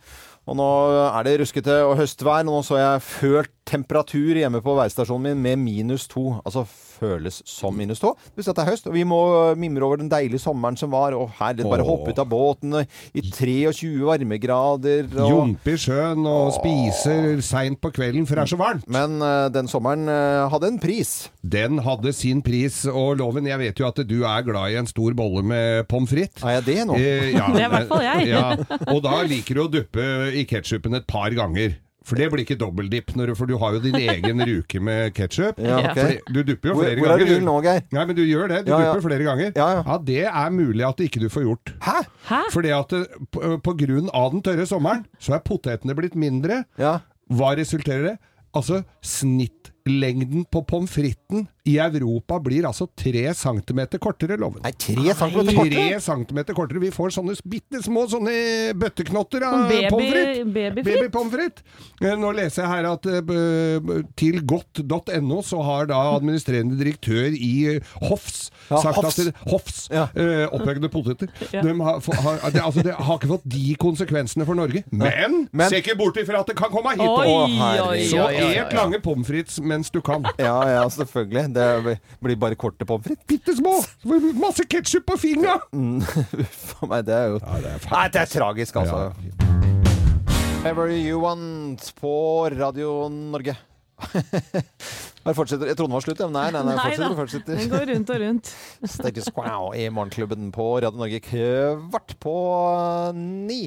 Og nå er det ruskete og høstvær, og nå så jeg følt temperatur hjemme på værstasjonen min med minus to. Altså føles som minus to. Det vil si at det er høst, og vi må mimre over den deilige sommeren som var. Og her, bare hoppe ut av båten i 23 varmegrader. Og... Jumpe i sjøen og spiser seint på kvelden, for det er så varmt. Men uh, den sommeren uh, hadde en pris. Den hadde sin pris, og Loven, jeg vet jo at du er glad i en stor bolle med pommes frites. Er jeg det nå? Eh, ja, Det er i hvert fall jeg. Ja, og da liker du å duppe i ketsjupen et par ganger. For det blir ikke dobbeldipp, når for du har jo din egen ruke med ketsjup. Ja, okay. Du dupper jo Hvor- flere hvor er ganger. du nå, Geir? Nei, men du gjør det. Du Ja, ja. dupper flere ganger. Ja, ja. det er mulig at ikke du får gjort. Hæ? Hæ? Fordi at eh, på, på grunn av den tørre sommeren, så er potetene blitt mindre. Ja. Hva resulterer det? Altså, snittlengden på pommes fritesen i Europa blir altså tre centimeter kortere, Loven. Nei, tre centimeter kortere? Tre centimeter kortere. Vi får sånne bitte små sånne bøtteknotter av baby- pommes frites. Baby pommes frites. Eh, Nå leser jeg her at uh, til godt.no så har da administrerende direktør i eh, Hofs Ja, sagt Hoffs. at det, Hofs, Ja. uh, opphøgde poteter, Ja. de har, har, det, altså, det har ikke fått de konsekvensene for Norge. Men, Men- se ikke bort ifra at det kan komme hit! Oi, oi, oi. Så oi, oi, oi. et lange pommes frites mens du kan. Ja, ja, selvfølgelig. Det blir bare korte pommes frites. Bitte små! Masse ketsjup på fingra! For meg, det er jo Ja, det er Nei, det er tragisk, altså. Whatever you want på Radio Norge. Jeg fortsetter. Jeg trodde den var slutt, men nei, nei, nei, Nei fortsetter, da, fortsetter. den går rundt og rundt. Status Quow i Morgenklubben på Radio Norge kvart på ni.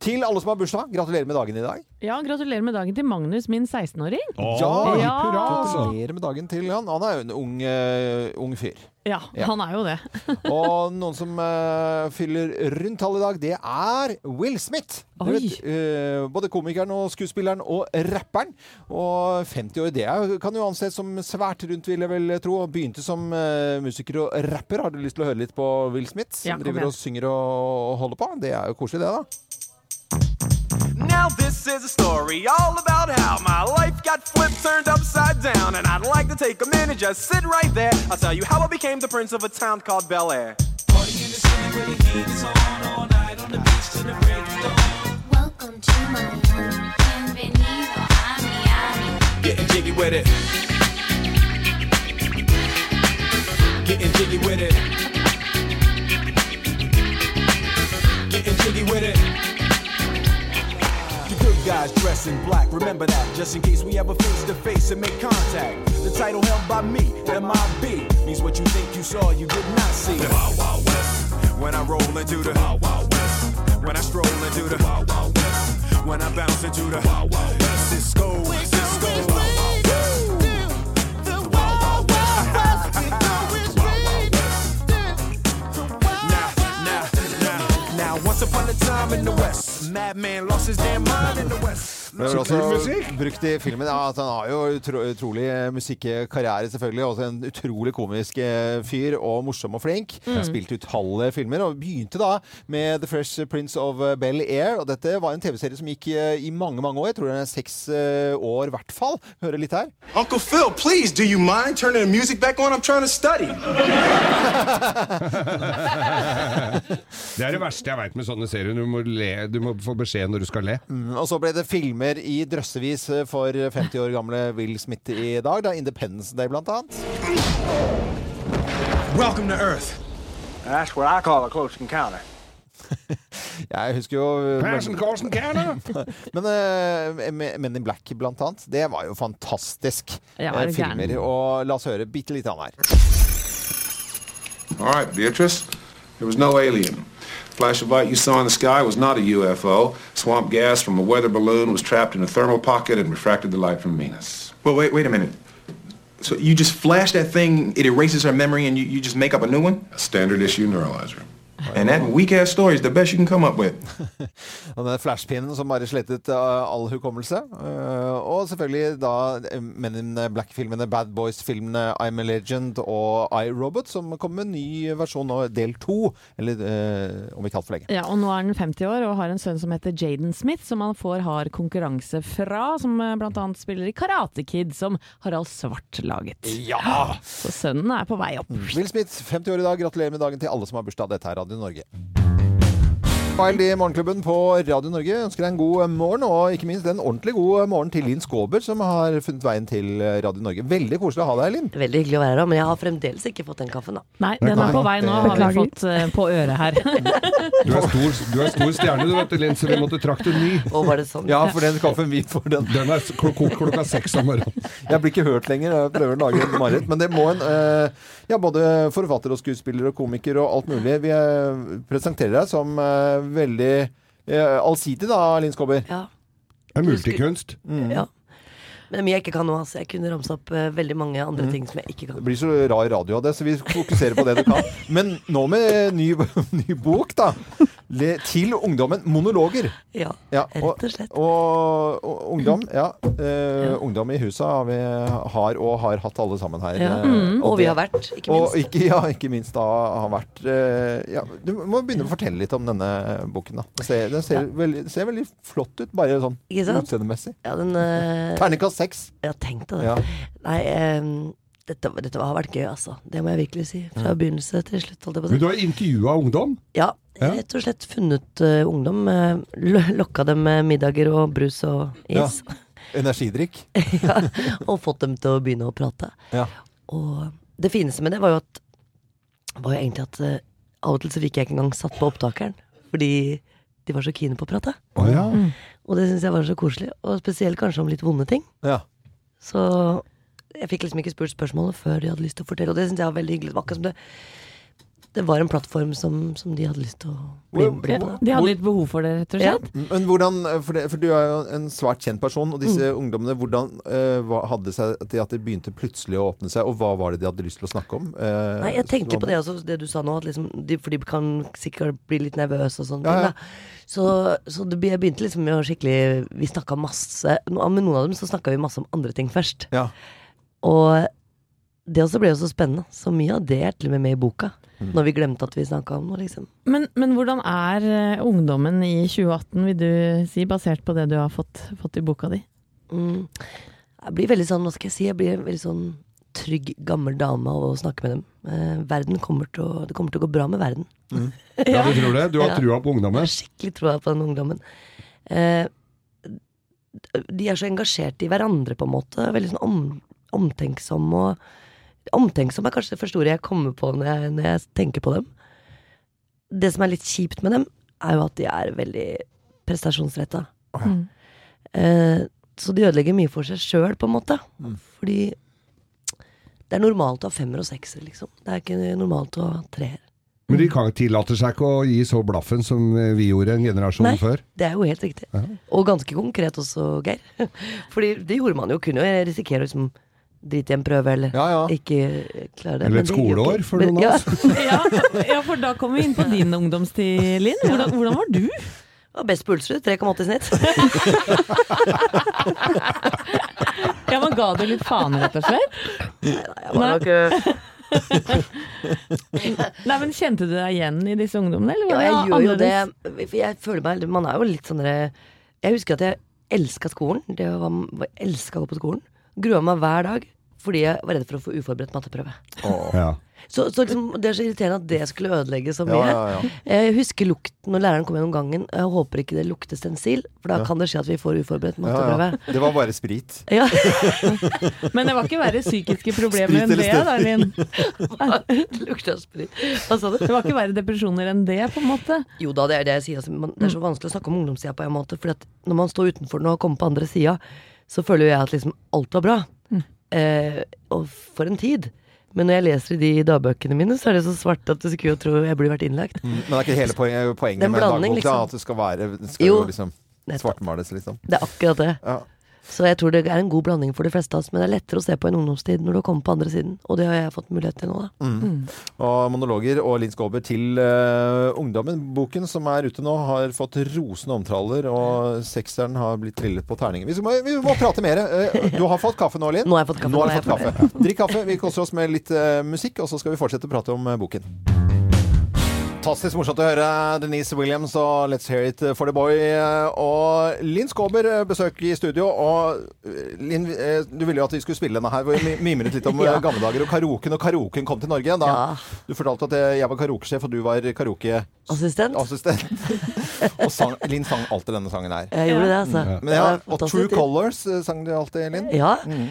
Til alle som har bursdag, gratulerer med dagen i dag. Ja, gratulerer med dagen til Magnus, min 16-åring. Å, Ja, altså. Gratulerer med dagen til han. Han er jo en ung, uh, ung fyr. Ja, Ja. han er jo det. Og noen som uh, fyller rundt tallet i dag, det er Will Smith. Oi. vet, uh, både komikeren og skuespilleren og rapperen. Og 50 år, det er, kan jo anses som svært rundt, vil jeg vel tro. Og begynte som musiker og rapper. Har du lyst til å høre litt på Will Smith? Som Ja, driver og synger og holder på? Det er jo koselig, det, da. Now this is a story all about how my life got flipped, turned upside down, and I'd like to take a minute, just sit right there. I'll tell you how I became the prince of a town called Bel Air. Party in the sand where the heat is on All night on the beach till the break of dawn Welcome to my home. Bienvenido a Miami. Getting jiggy with it. Getting jiggy with it. Getting jiggy with it guys dress in black, remember that, just in case we ever face to face and make contact. The title held by me, MIB, means what you think you saw, you did not see. The Wild Wild West. When I roll into the Wild Wild West. When I stroll into the Wild Wild West. When I bounce into the Wild Wild West. Cisco, Cisco, Wild Wild West. Once upon a time in the West Madman lost his damn mind in the West. Det er også brukt i filmen. Ja, at han har jo utro, utrolig musikkarriere, selvfølgelig. Også en utrolig komisk eh, fyr, og morsom og flink. Mm. Spilte utallige filmer, og begynte da med The Fresh Prince of Bel Air. Og dette var en TV-serie som gikk eh, i mange, mange år. Jeg tror det er seks eh, år, i hvert fall. Høre litt her. Uncle Phil, please, do you mind turning the music back on? I'm trying to study. Det er det verste jeg veit med sånne serier. Du må, le, du må få beskjed når du skal le. Mm, og så ble det filmer i drøssevis for 50 år gamle Will Smith i dag. Da Independence Day, blant annet. Welcome to Earth. That's what I call a close encounter. Jeg husker jo Passion Carson Canada. Men uh, Men in Black, blant annet. Det var jo fantastisk Ja, eh, er gæren? filmer. Og la oss høre bitte litt her. All right, Beatrice. There was no alien. Flash of light you saw in the sky was not a UFO. Swamp gas from a weather balloon was trapped in a thermal pocket and refracted the light from Venus. Well, wait, wait a minute. So you just flash that thing, it erases her memory, and you, you just make up a new one? A standard issue neuralizer. And that weak ass story is the best you can come up with. Og den flashpinnen som bare slettet uh, all hukommelse. Uh, og selvfølgelig da uh, Men in Black-filmene, Bad Boys-filmene I'm a Legend og I, Robot, som kommer med en ny versjon nå, del to. Eller uh, om ikke altfor lenge. Ja, og nå er han 50 år og har en sønn som heter Jaden Smith, som han får hard konkurranse fra, som bl.a. spiller i Karate Kid, som Harald Svart laget. Ja! Så sønnen er på vei opp. Will Smith, 50 år i dag. Gratulerer med dagen til alle som har bursdag. Dette er Radio Norge. Wild i Morgenklubben på Radio Norge ønsker deg en god morgen, og ikke minst en ordentlig god morgen til Linn Skåber, som har funnet veien til Radio Norge. Veldig koselig å ha deg, Linn. Veldig hyggelig å være her, men jeg har fremdeles ikke fått den kaffen, da. Nei, den er på vei nå, har vi fått eh, på øret her. Du er stor, du er stor stjerne, du vet Linn, så vi måtte trakte ny. Og var det sånn? Ja, for den kaffen vi får, den Den er kokt klokka seks om morgenen. Jeg blir ikke hørt lenger. Jeg prøver å lage en mareritt. Men det må en eh, Ja, både forfatter og skuespiller og komiker og alt mulig. Vi eh, presenterer deg som eh, veldig eh, allsidig, da, Linn Skåber. Ja. Det er multikunst. Mm. Ja. Men mye jeg ikke kan nå, altså. Jeg kunne ramsa opp uh, veldig mange andre ting som jeg ikke kan. Det blir så rar radio av det, så vi fokuserer på det du kan. Men nå med ny, ny bok, da. Le, til ungdommen. Monologer. Ja, og, rett og slett. Og, og ungdom, ja. Eh, Ungdom i huset har vi har og har hatt alle sammen her. Ja. Eh, Mm, og vi det- har vært, ikke Og minst. ikke, ja, ikke minst da har vært eh, ja, Du må begynne å fortelle litt om denne boken. da. Den ser, den ser, veldig, ser veldig flott ut, bare sånn utseendemessig. Ja, den eh, Terningkast seks. Ja, tenk deg det. Ja. Nei, um, dette, dette har vært gøy, altså. Det må jeg virkelig si. Fra begynnelse til slutt. Holdt jeg på. Men du har intervjua ungdom? Ja, Ja. rett og slett funnet uh, ungdom. Uh, lokka dem med middager og brus og is. Ja. Energidrikk. ja, og fått dem til å begynne å prate. Ja. Og det fineste med det var jo at var jo egentlig at uh, av og til så fikk jeg ikke engang satt på opptakeren. Fordi de var så kine på å prate. Oh, ja. Og det syns jeg var så koselig. Og spesielt kanskje om litt vonde ting. Ja. Så jeg fikk liksom ikke spurt spørsmålet før de hadde lyst til å fortelle. Og det syns jeg var veldig hyggelig. Det var akkurat som det det var en plattform som, som de hadde lyst til å bli, bli på. De hadde litt behov for det, rett og Ja. Men hvordan, for, det, for du er jo en svært kjent person, og disse Mm. ungdommene, hvordan uh, hadde seg til at de begynte plutselig å åpne seg, og hva var det de hadde lyst til å snakke om? Uh, Nei, jeg tenkte så- på det også, det du sa nå, at liksom, de, for de kan sikkert bli litt nervøse og sånne Ja, ting. ja. Da. Så, så det, jeg begynte liksom med å skikkelig Vi snakka masse Med noen av dem så snakka vi masse om andre ting først. Ja. Og det også ble jo så spennende. Så mye av det er til og med med i boka. Mm. Når vi glemte at vi snakka om noe, liksom. Men, men hvordan er eh, ungdommen i 2018, vil du si, basert på det du har fått, fått i boka di? Mm. Jeg blir veldig sånn, hva skal jeg si, jeg blir veldig sånn trygg, gammel dame av å snakke med dem. Eh, verden kommer til å, det kommer til å gå bra med verden. Ja, du tror det? Du har Ja. trua på ungdommen? Skikkelig trua på den ungdommen. Eh, de er så engasjerte i hverandre, på en måte. Veldig sånn om, omtenksom og Omtenksom er kanskje det første ordet jeg kommer på når jeg, når jeg tenker på dem. Det som er litt kjipt med dem, er jo at de er veldig prestasjonsretta. Mm. Eh, så de ødelegger mye for seg sjøl, på en måte. Mm. Fordi det er normalt å ha femmer og sekser, liksom. Det er ikke normalt å ha treer. Men de kan, tillater seg ikke å gi så blaffen som vi gjorde en generasjon Nei, før? det er jo helt riktig. Og ganske konkret også, Geir. Fordi det gjorde man jo. Kunne jo risikere å liksom drite i en prøve, eller ikke klare det. Eller et skoleår for noen av ja. ja, ja, for da kommer vi inn på din ungdomstid, Linn. Hvordan, hvordan var du? Det var best på Ulsrud. 3,8 i snitt. Ja, men Ga du litt faen, rett og slett? Jeg var nok Nei, men Kjente du deg igjen i disse ungdommene? Eller Ja, jeg gjør jo det. For jeg føler meg Man er jo litt sånn Jeg husker at jeg elska skolen. Det var, var elska å gå på skolen. Grua meg hver dag fordi jeg var redd for å få uforberedt matteprøve. Ja. Så, så liksom, det er så irriterende at det skulle ødelegge så mye. ja, ja. Jeg husker lukten når læreren kom gjennom gangen. Jeg håper ikke det lukter stensil, for da Ja. kan det skje at vi får uforberedt matteprøve. ja. Det var bare sprit. Ja. Men det var ikke verre psykiske problemer enn det, da, Linn? det lukta sprit. Hva sa du? Det var ikke verre depresjoner enn det, på en måte? Jo da, det er det jeg sier. Altså, man, det er så vanskelig å snakke om ungdomstida på en måte. for når man står utenfor den og kommer på andre sida, så føler jo jeg at liksom alt var bra. Eh, og for en tid. Men når jeg leser i de dagbøkene mine, så er det så svart at du skulle jo tro jeg burde vært innlagt. Mm, Men det er ikke hele poenget, poenget med en dagbok, liksom. da. At det skal være det skal Jo, jo liksom svartmales, liksom. Det er akkurat det. Ja. Så jeg tror det er en god blanding for de fleste av oss. Men det er lettere å se på en ungdomstid når du har kommet på andre siden. Og det har jeg fått mulighet til nå, da. Mm. Og monologer og Linn Skåber til uh, ungdommen. Boken som er ute nå, har fått rosende omtaler, og sekseren har blitt trillet på terningen. Vi må, vi må prate mer. Uh, Du har fått kaffe nå, Linn? Nå har jeg fått kaffe, Nå har nå fått kaffe. Drikk kaffe. Vi koser oss med litt uh, musikk, og så skal vi fortsette å prate om eh, boken. Fantastisk morsomt å høre Denise Williams og Let's Hear It for the Boy. Og Linn Skåber besøker besøk i studio. Og eh, Linn, eh, du ville jo at vi skulle spille denne her. Vi mimret litt om Ja. eh, gamle dager og karaoken. Og karaoken kom til Norge. Da Du fortalte at eh, jeg var karaokesjef, og du var karaokeassistent. Assistent. og sang, Linn sang alltid denne sangen her. Jeg gjorde det, altså. Men ja, og True. Colors eh, sang du alltid, Linn? Ja. Mm.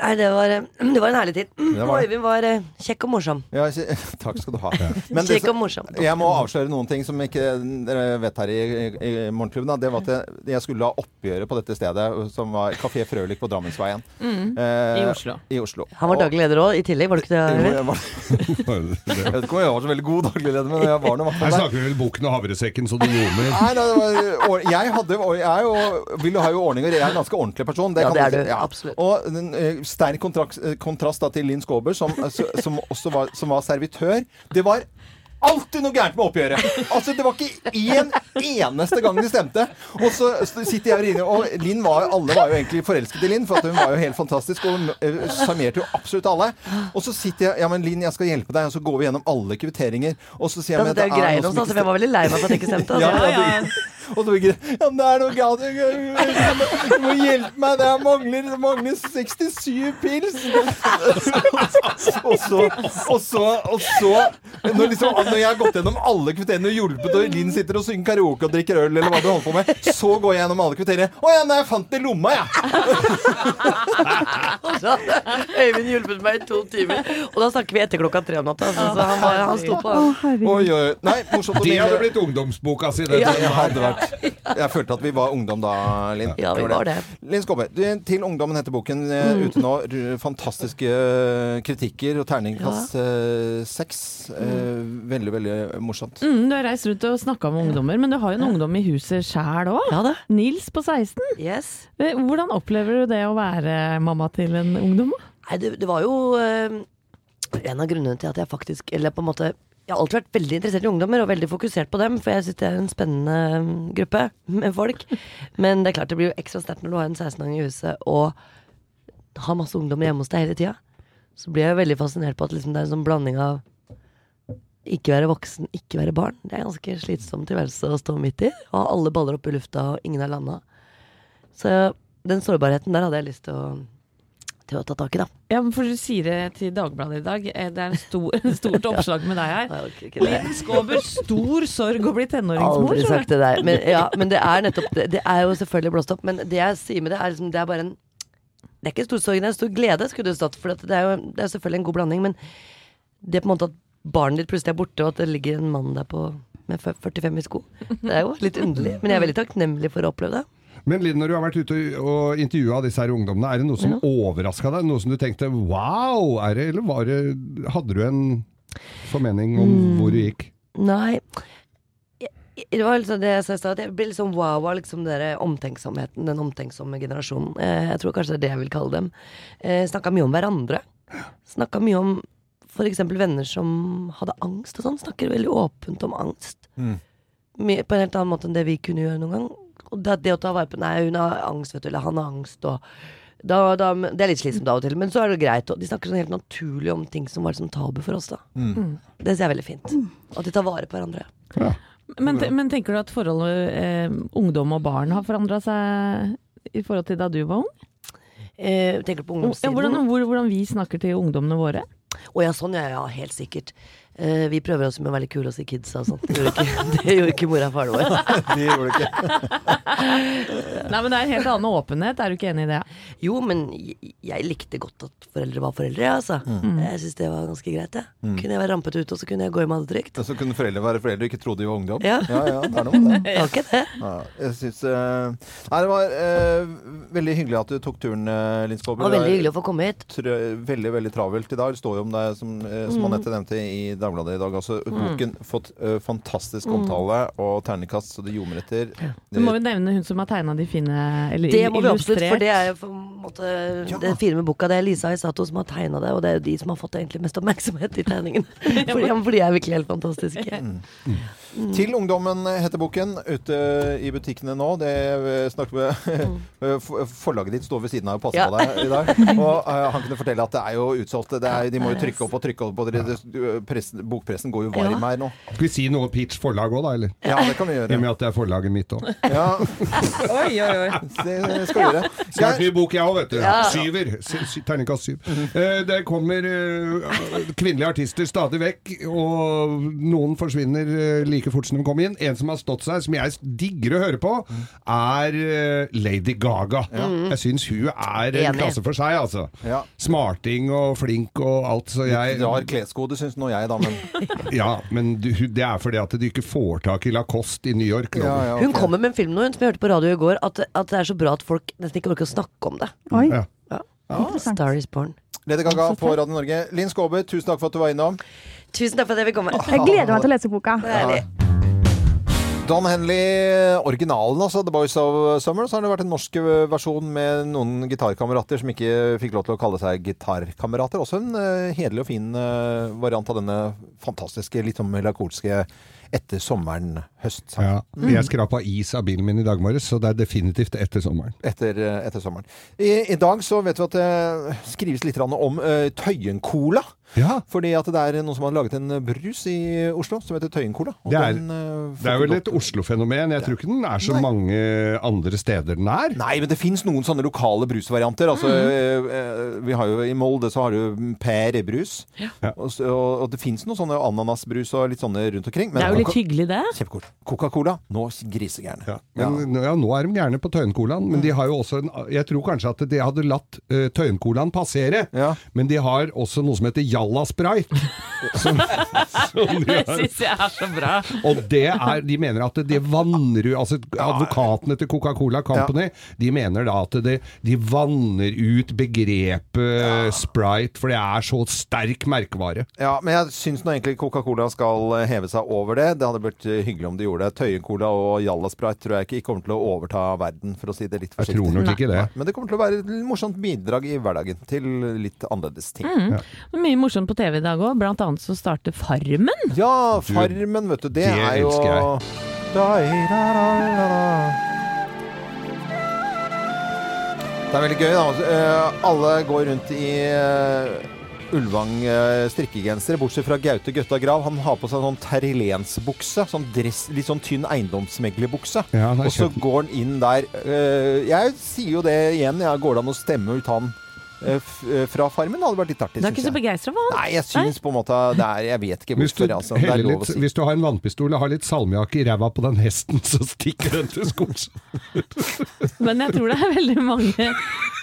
Nei, det var, eh, det var en herlig tid. Det var Øyvind var eh, kjekk og morsom. Ja, takk skal du ha. Men Kjekk og morsom. Jeg må avsløre noen ting som ikke dere vet her i, i, i Morgenklubben. Det var at jeg, jeg skulle ha oppgjøret på dette stedet, som var Kafé Frølik på Drammensveien. Mm. Eh, I Oslo. I Oslo. Han var daglig leder òg, i tillegg, var du ikke det? Jeg, var, jeg vet ikke om jeg var så veldig god daglig leder, men jeg var nå Her snakker vi vel boken og havresekken så du ljomer. Nei, nei, det var, jeg, hadde, jeg er jo, vil ha jo ordninger. Jeg er en ganske ordentlig person. Ja, kan det er du. Ja. absolutt. Og eh, sterk kontrast, eh, kontrast da til Linn Skåber, som, som også var, som var servitør. Det var alltid noe gærent med oppgjøret! Altså, Det var ikke én eneste gang det stemte. Og så sitter jeg og ringer, og Linn var, alle var jo egentlig forelsket i Linn, for at hun var jo helt fantastisk og hun sjarmerte jo absolutt alle. Og så sitter jeg Ja, men Linn, jeg skal hjelpe deg. Og så går vi gjennom alle kvitteringer. Og så sier jeg men det er hos som han, ikke så jeg var veldig lei meg for at det ikke stemte. ja, ja, ja, det- og så det Ja, men det er noe galt. Du må hjelpe meg. Det mangler, mangler 67 pils. og så Og så, og så når, liksom, når jeg har gått gjennom alle kvitteriene og hjulpet, og Linn sitter og synger karaoke og drikker øl, eller hva du holder på med, så går jeg gjennom alle kvitteriene. Å ja, nei, jeg fant det i lomma, jeg. Øyvind hjulpet meg i to timer. Og da snakker vi etter klokka tre om natta. Altså, han, var, han sto på. Oi, oi. Nei, morsomt Det hadde blitt ungdomsboka si. Det, Ja. Hadde vært Jeg følte at vi var ungdom da, Linn. Ja, vi var det. Linn Skåbe, til ungdommen heter boken eh, Mm. ute nå. Fantastiske eh, kritikker og terningkast seks. Ja. Mm. veldig, veldig morsomt. Mm, du har reist rundt og snakka med ungdommer, men du har jo en ungdom i huset sjæl òg. Ja, Nils på 16. Yes. Eh, Hvordan opplever du det å være mamma til en ungdom? Nei, det, det var jo eh, en av grunnene til at jeg faktisk Eller på en måte Jeg har alltid vært veldig interessert i ungdommer og veldig fokusert på dem, for jeg syns det er en spennende mm, gruppe med folk. Men det er klart det blir jo ekstra sterkt når du har en 16-åring i huset og har masse ungdommer hjemme hos deg hele tida. Så blir jeg veldig fascinert på at liksom det er en sånn blanding av ikke være voksen, ikke være barn. Det er en ganske slitsom tilværelse å stå midt i. Ha alle baller opp i lufta, og ingen er landa. Så den sårbarheten der hadde jeg lyst til å, til å ta tak i, da. Ja, men for Du sier det til Dagbladet i dag. Eh, Det er en stor, stort oppslag med deg her. Linn Skåber, stor sorg å bli tenåringsmor. Aldri sagt det der. Men, ja, men det er nettopp det. Det er jo selvfølgelig blåst opp. Men det jeg sier med det, er liksom Det er bare en Det er ikke stor sorg, det er en stor glede, skulle det stått. For det er jo det er selvfølgelig en god blanding. Men det er på en måte at barnet ditt plutselig er borte, og at det ligger en mann der på med 45 i sko. Det er jo litt underlig. Men jeg er veldig takknemlig for å oppleve det. Men Linn, når du har vært ute og intervjua disse her ungdommene, er det noe som overraska deg? Noe som du tenkte wow, er det, eller var det, hadde du en formening om Mm. hvor du gikk? Nei. Jeg- Det var liksom det jeg sa i stad, at jeg ble liksom wow av liksom den omtenksomheten, den omtenksomme generasjonen. Eh, Jeg tror kanskje det er det jeg vil kalle dem. Eh, Snakka mye om hverandre. Snakka mye om f.eks. venner som hadde angst og sånn. Snakker veldig åpent om angst. Mm. på en helt annen måte enn det vi kunne gjøre noen gang. Og det, det å ta vare på Nei, hun har angst, vet du, eller han har angst, og da, da, Det er litt slitsomt av og til, men så er det greit. Og de snakker sånn helt naturlig om ting som var liksom tabu for oss, da. Mm. Det ser jeg veldig fint. At de tar vare på hverandre. Men, men tenker du at forholdet eh, ungdom og barn har forandra seg i forhold til da du var ung? Eh, tenker du på Ja, hvordan, hvor, hvordan vi snakker til ungdommene våre? Å ja, sånn ja, ja, helt sikkert. Eh, vi prøver oss med å være litt kule hos de kidsa og sånt. Det gjorde ikke, det gjorde ikke mora og faren vår. Det gjorde det ikke. Nei, men det er en helt annen åpenhet, er du ikke enig i det? Jo, men jeg, jeg likte godt at foreldre var foreldre, altså. Mm. Jeg syns det var ganske greit, jeg. Mm. Kunne jeg være rampete ute, og så kunne jeg gå hjem og ha det trygt. Så kunne foreldre være foreldre og ikke trodde de var ungdom? Ja. ja, ja det er noe med det. Var det. Ja, jeg synes, uh, Nei, det var uh, veldig hyggelig at du tok turen, uh, Linn Skåber. Veldig hyggelig å få komme hit. Veldig, veldig travelt i dag. Det står jo om deg, som, som Mm. Anette nevnte i Dagbladet i dag. Altså, Mm. boken fått eh, fantastisk Mm. omtale og ternekast så det ljomer etter. Du må jo nevne hun som har tegna de fine Eller Det må vi absolutt, for det er jo på en måte det fine med boka. Det er Lisa Isato som har tegna det, og det er jo de som har fått egentlig mest oppmerksomhet i tegningen. for, ja, for de er virkelig helt fantastiske. Mm. Til ungdommen heter boken. Ute i butikkene nå. Det snakket snakker med for- Forlaget ditt står ved siden av og passer Ja. på deg i dag. Og uh, han kunne fortelle at det er jo utsolgt. Er, de må jo trykke opp og trykke opp. Og det, det, pressen, bokpressen går jo varm her nå. Skal vi si noe om Pitch forlag òg, da? eller? Ja, det kan vi gjøre. I og med at det er forlaget mitt òg. Ja, Oi, oi, oi. det skal vi gjøre. Snart ny bok, jeg òg, vet du. Ja. Syver. Sy- sy- Terningkast syv. Eh, Det kommer eh, kvinnelige artister stadig vekk, og noen forsvinner eh, like fort som de kom inn. En som har stått seg, som jeg digger å høre på, er eh, Lady Gaga. Ja. Jeg syns hun er en klasse for seg, altså. Ja. Smarting og flink og alt, så jeg Rar kleskode, syns nå jeg, da, men Ja, men du, det er fordi at du ikke får tak i Lacoste i New York. nå. Hun kommer med en film nå, hun, som jeg hørte på radio i går, at, at det er så bra at folk nesten ikke orker å snakke om det. Oi. Ja. Ja. Star is born. Lady Gaga på Radio Norge. Linn Skåber, tusen takk for at du var innom. Tusen takk for at jeg fikk komme. Jeg gleder meg til å lese boka. Don Henley, originalen altså, The Boys of Summer, så har det vært en norsk versjon med noen gitarkamerater som ikke fikk lov til å kalle seg gitarkamerater. Også en uh, hederlig og fin uh, variant av denne fantastiske, litt sånn melakolske etter sommeren, høst. Ja. Jeg skrapa is av bilen min i dag morges, så det er definitivt etter sommeren. Etter, eh, etter sommeren. I, I dag så vet vi at det skrives litt om uh, Tøyen-cola. Fordi at det er noen som har laget en brus i Oslo som heter Tøyen-cola. Det er, den, eh, det er vel et Oslo-fenomen. Jeg tror ikke den er så mange andre steder den er. Nei, men det fins noen sånne lokale brusvarianter. Altså, eh, vi har jo I Molde så har du pærebrus. Og, så- og, og det fins noen sånne ananasbrus og litt sånne rundt omkring. Det er jo litt hyggelig, det. Kjempekort. Coca-Cola, nå grisegærne. Men ja. nå er de gjerne på Tøyen-colaen, men de har jo også en, Jeg tror kanskje at de hadde latt uh, Tøyen-colaen passere, men de har også noe som heter Jalla Sprite. Som, som de Det syns jeg er så bra. Og det er, de mener at det vanner ut Altså advokatene til Coca-Cola Company De mener da at det, de vanner ut begrepet Sprite, for det er så sterk merkevare. Ja, men jeg syns nå egentlig Coca-Cola skal eh, heve seg over det. Det hadde blitt eh, hyggelig om de gjorde det. Tøyen-cola og Jalla Sprite tror jeg ikke kommer til å overta verden, for å si det litt Jeg tror nok ikke det. Men det kommer til å være et morsomt bidrag i hverdagen til litt annerledes ting. Mm. Mye morsomt på TV i dag òg. Blant annet så starter Farmen. Ja, Farmen, vet du. Det, det er jo jeg. Da-i-da-da-da-da. Det er veldig gøy. da. Eh, Alle går rundt i eh, Ulvang eh, strikkegensere, bortsett fra Gaute Gøtta Grav. Han har på seg en sånn terrilensbukse. Sånn dress, litt sånn tynn eiendomsmeglerbukse. Ja, og så går han inn der. eh, Jeg sier jo det igjen. Ja, går det an å stemme ut han fra Farmen? Det hadde vært litt artig. Du er ikke så jeg. begeistra for han? Nei, jeg syns på en måte det er Jeg vet ikke Hvis du, hvorfor. Altså. Det er lov å si. hvis du har en vannpistol og har litt salmiakk i ræva på den hesten, så stikker den til skogs. Men jeg tror det er veldig mange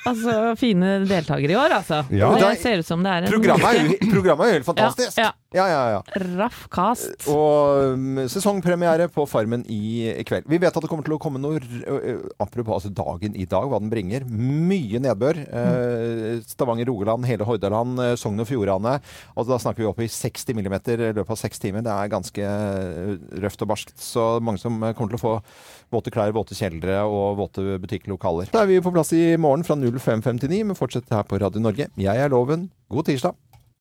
altså, fine deltakere i år, altså. Ja. Det ser ut som det er en Programmet er jo programmet er jo helt fantastisk. Ja, Ja, ja, ja. Raff cast. Og um, sesongpremiere på Farmen i kveld. Vi vet at det kommer til å komme noe Apropos altså dagen i dag, hva den bringer. Mye nedbør. Eh, Stavanger, Rogaland, hele Hordaland, eh, Sogn og Fjordane. Og da snakker vi opp i 60 millimeter i løpet av seks timer. Det er ganske eh, røft og barskt. Så mange som eh, kommer til å få våte klær, våte kjeldre og våte butikklokaler. Da er vi på plass i morgen fra 05.59, men fortsett her på Radio Norge. Jeg er Loven. God tirsdag.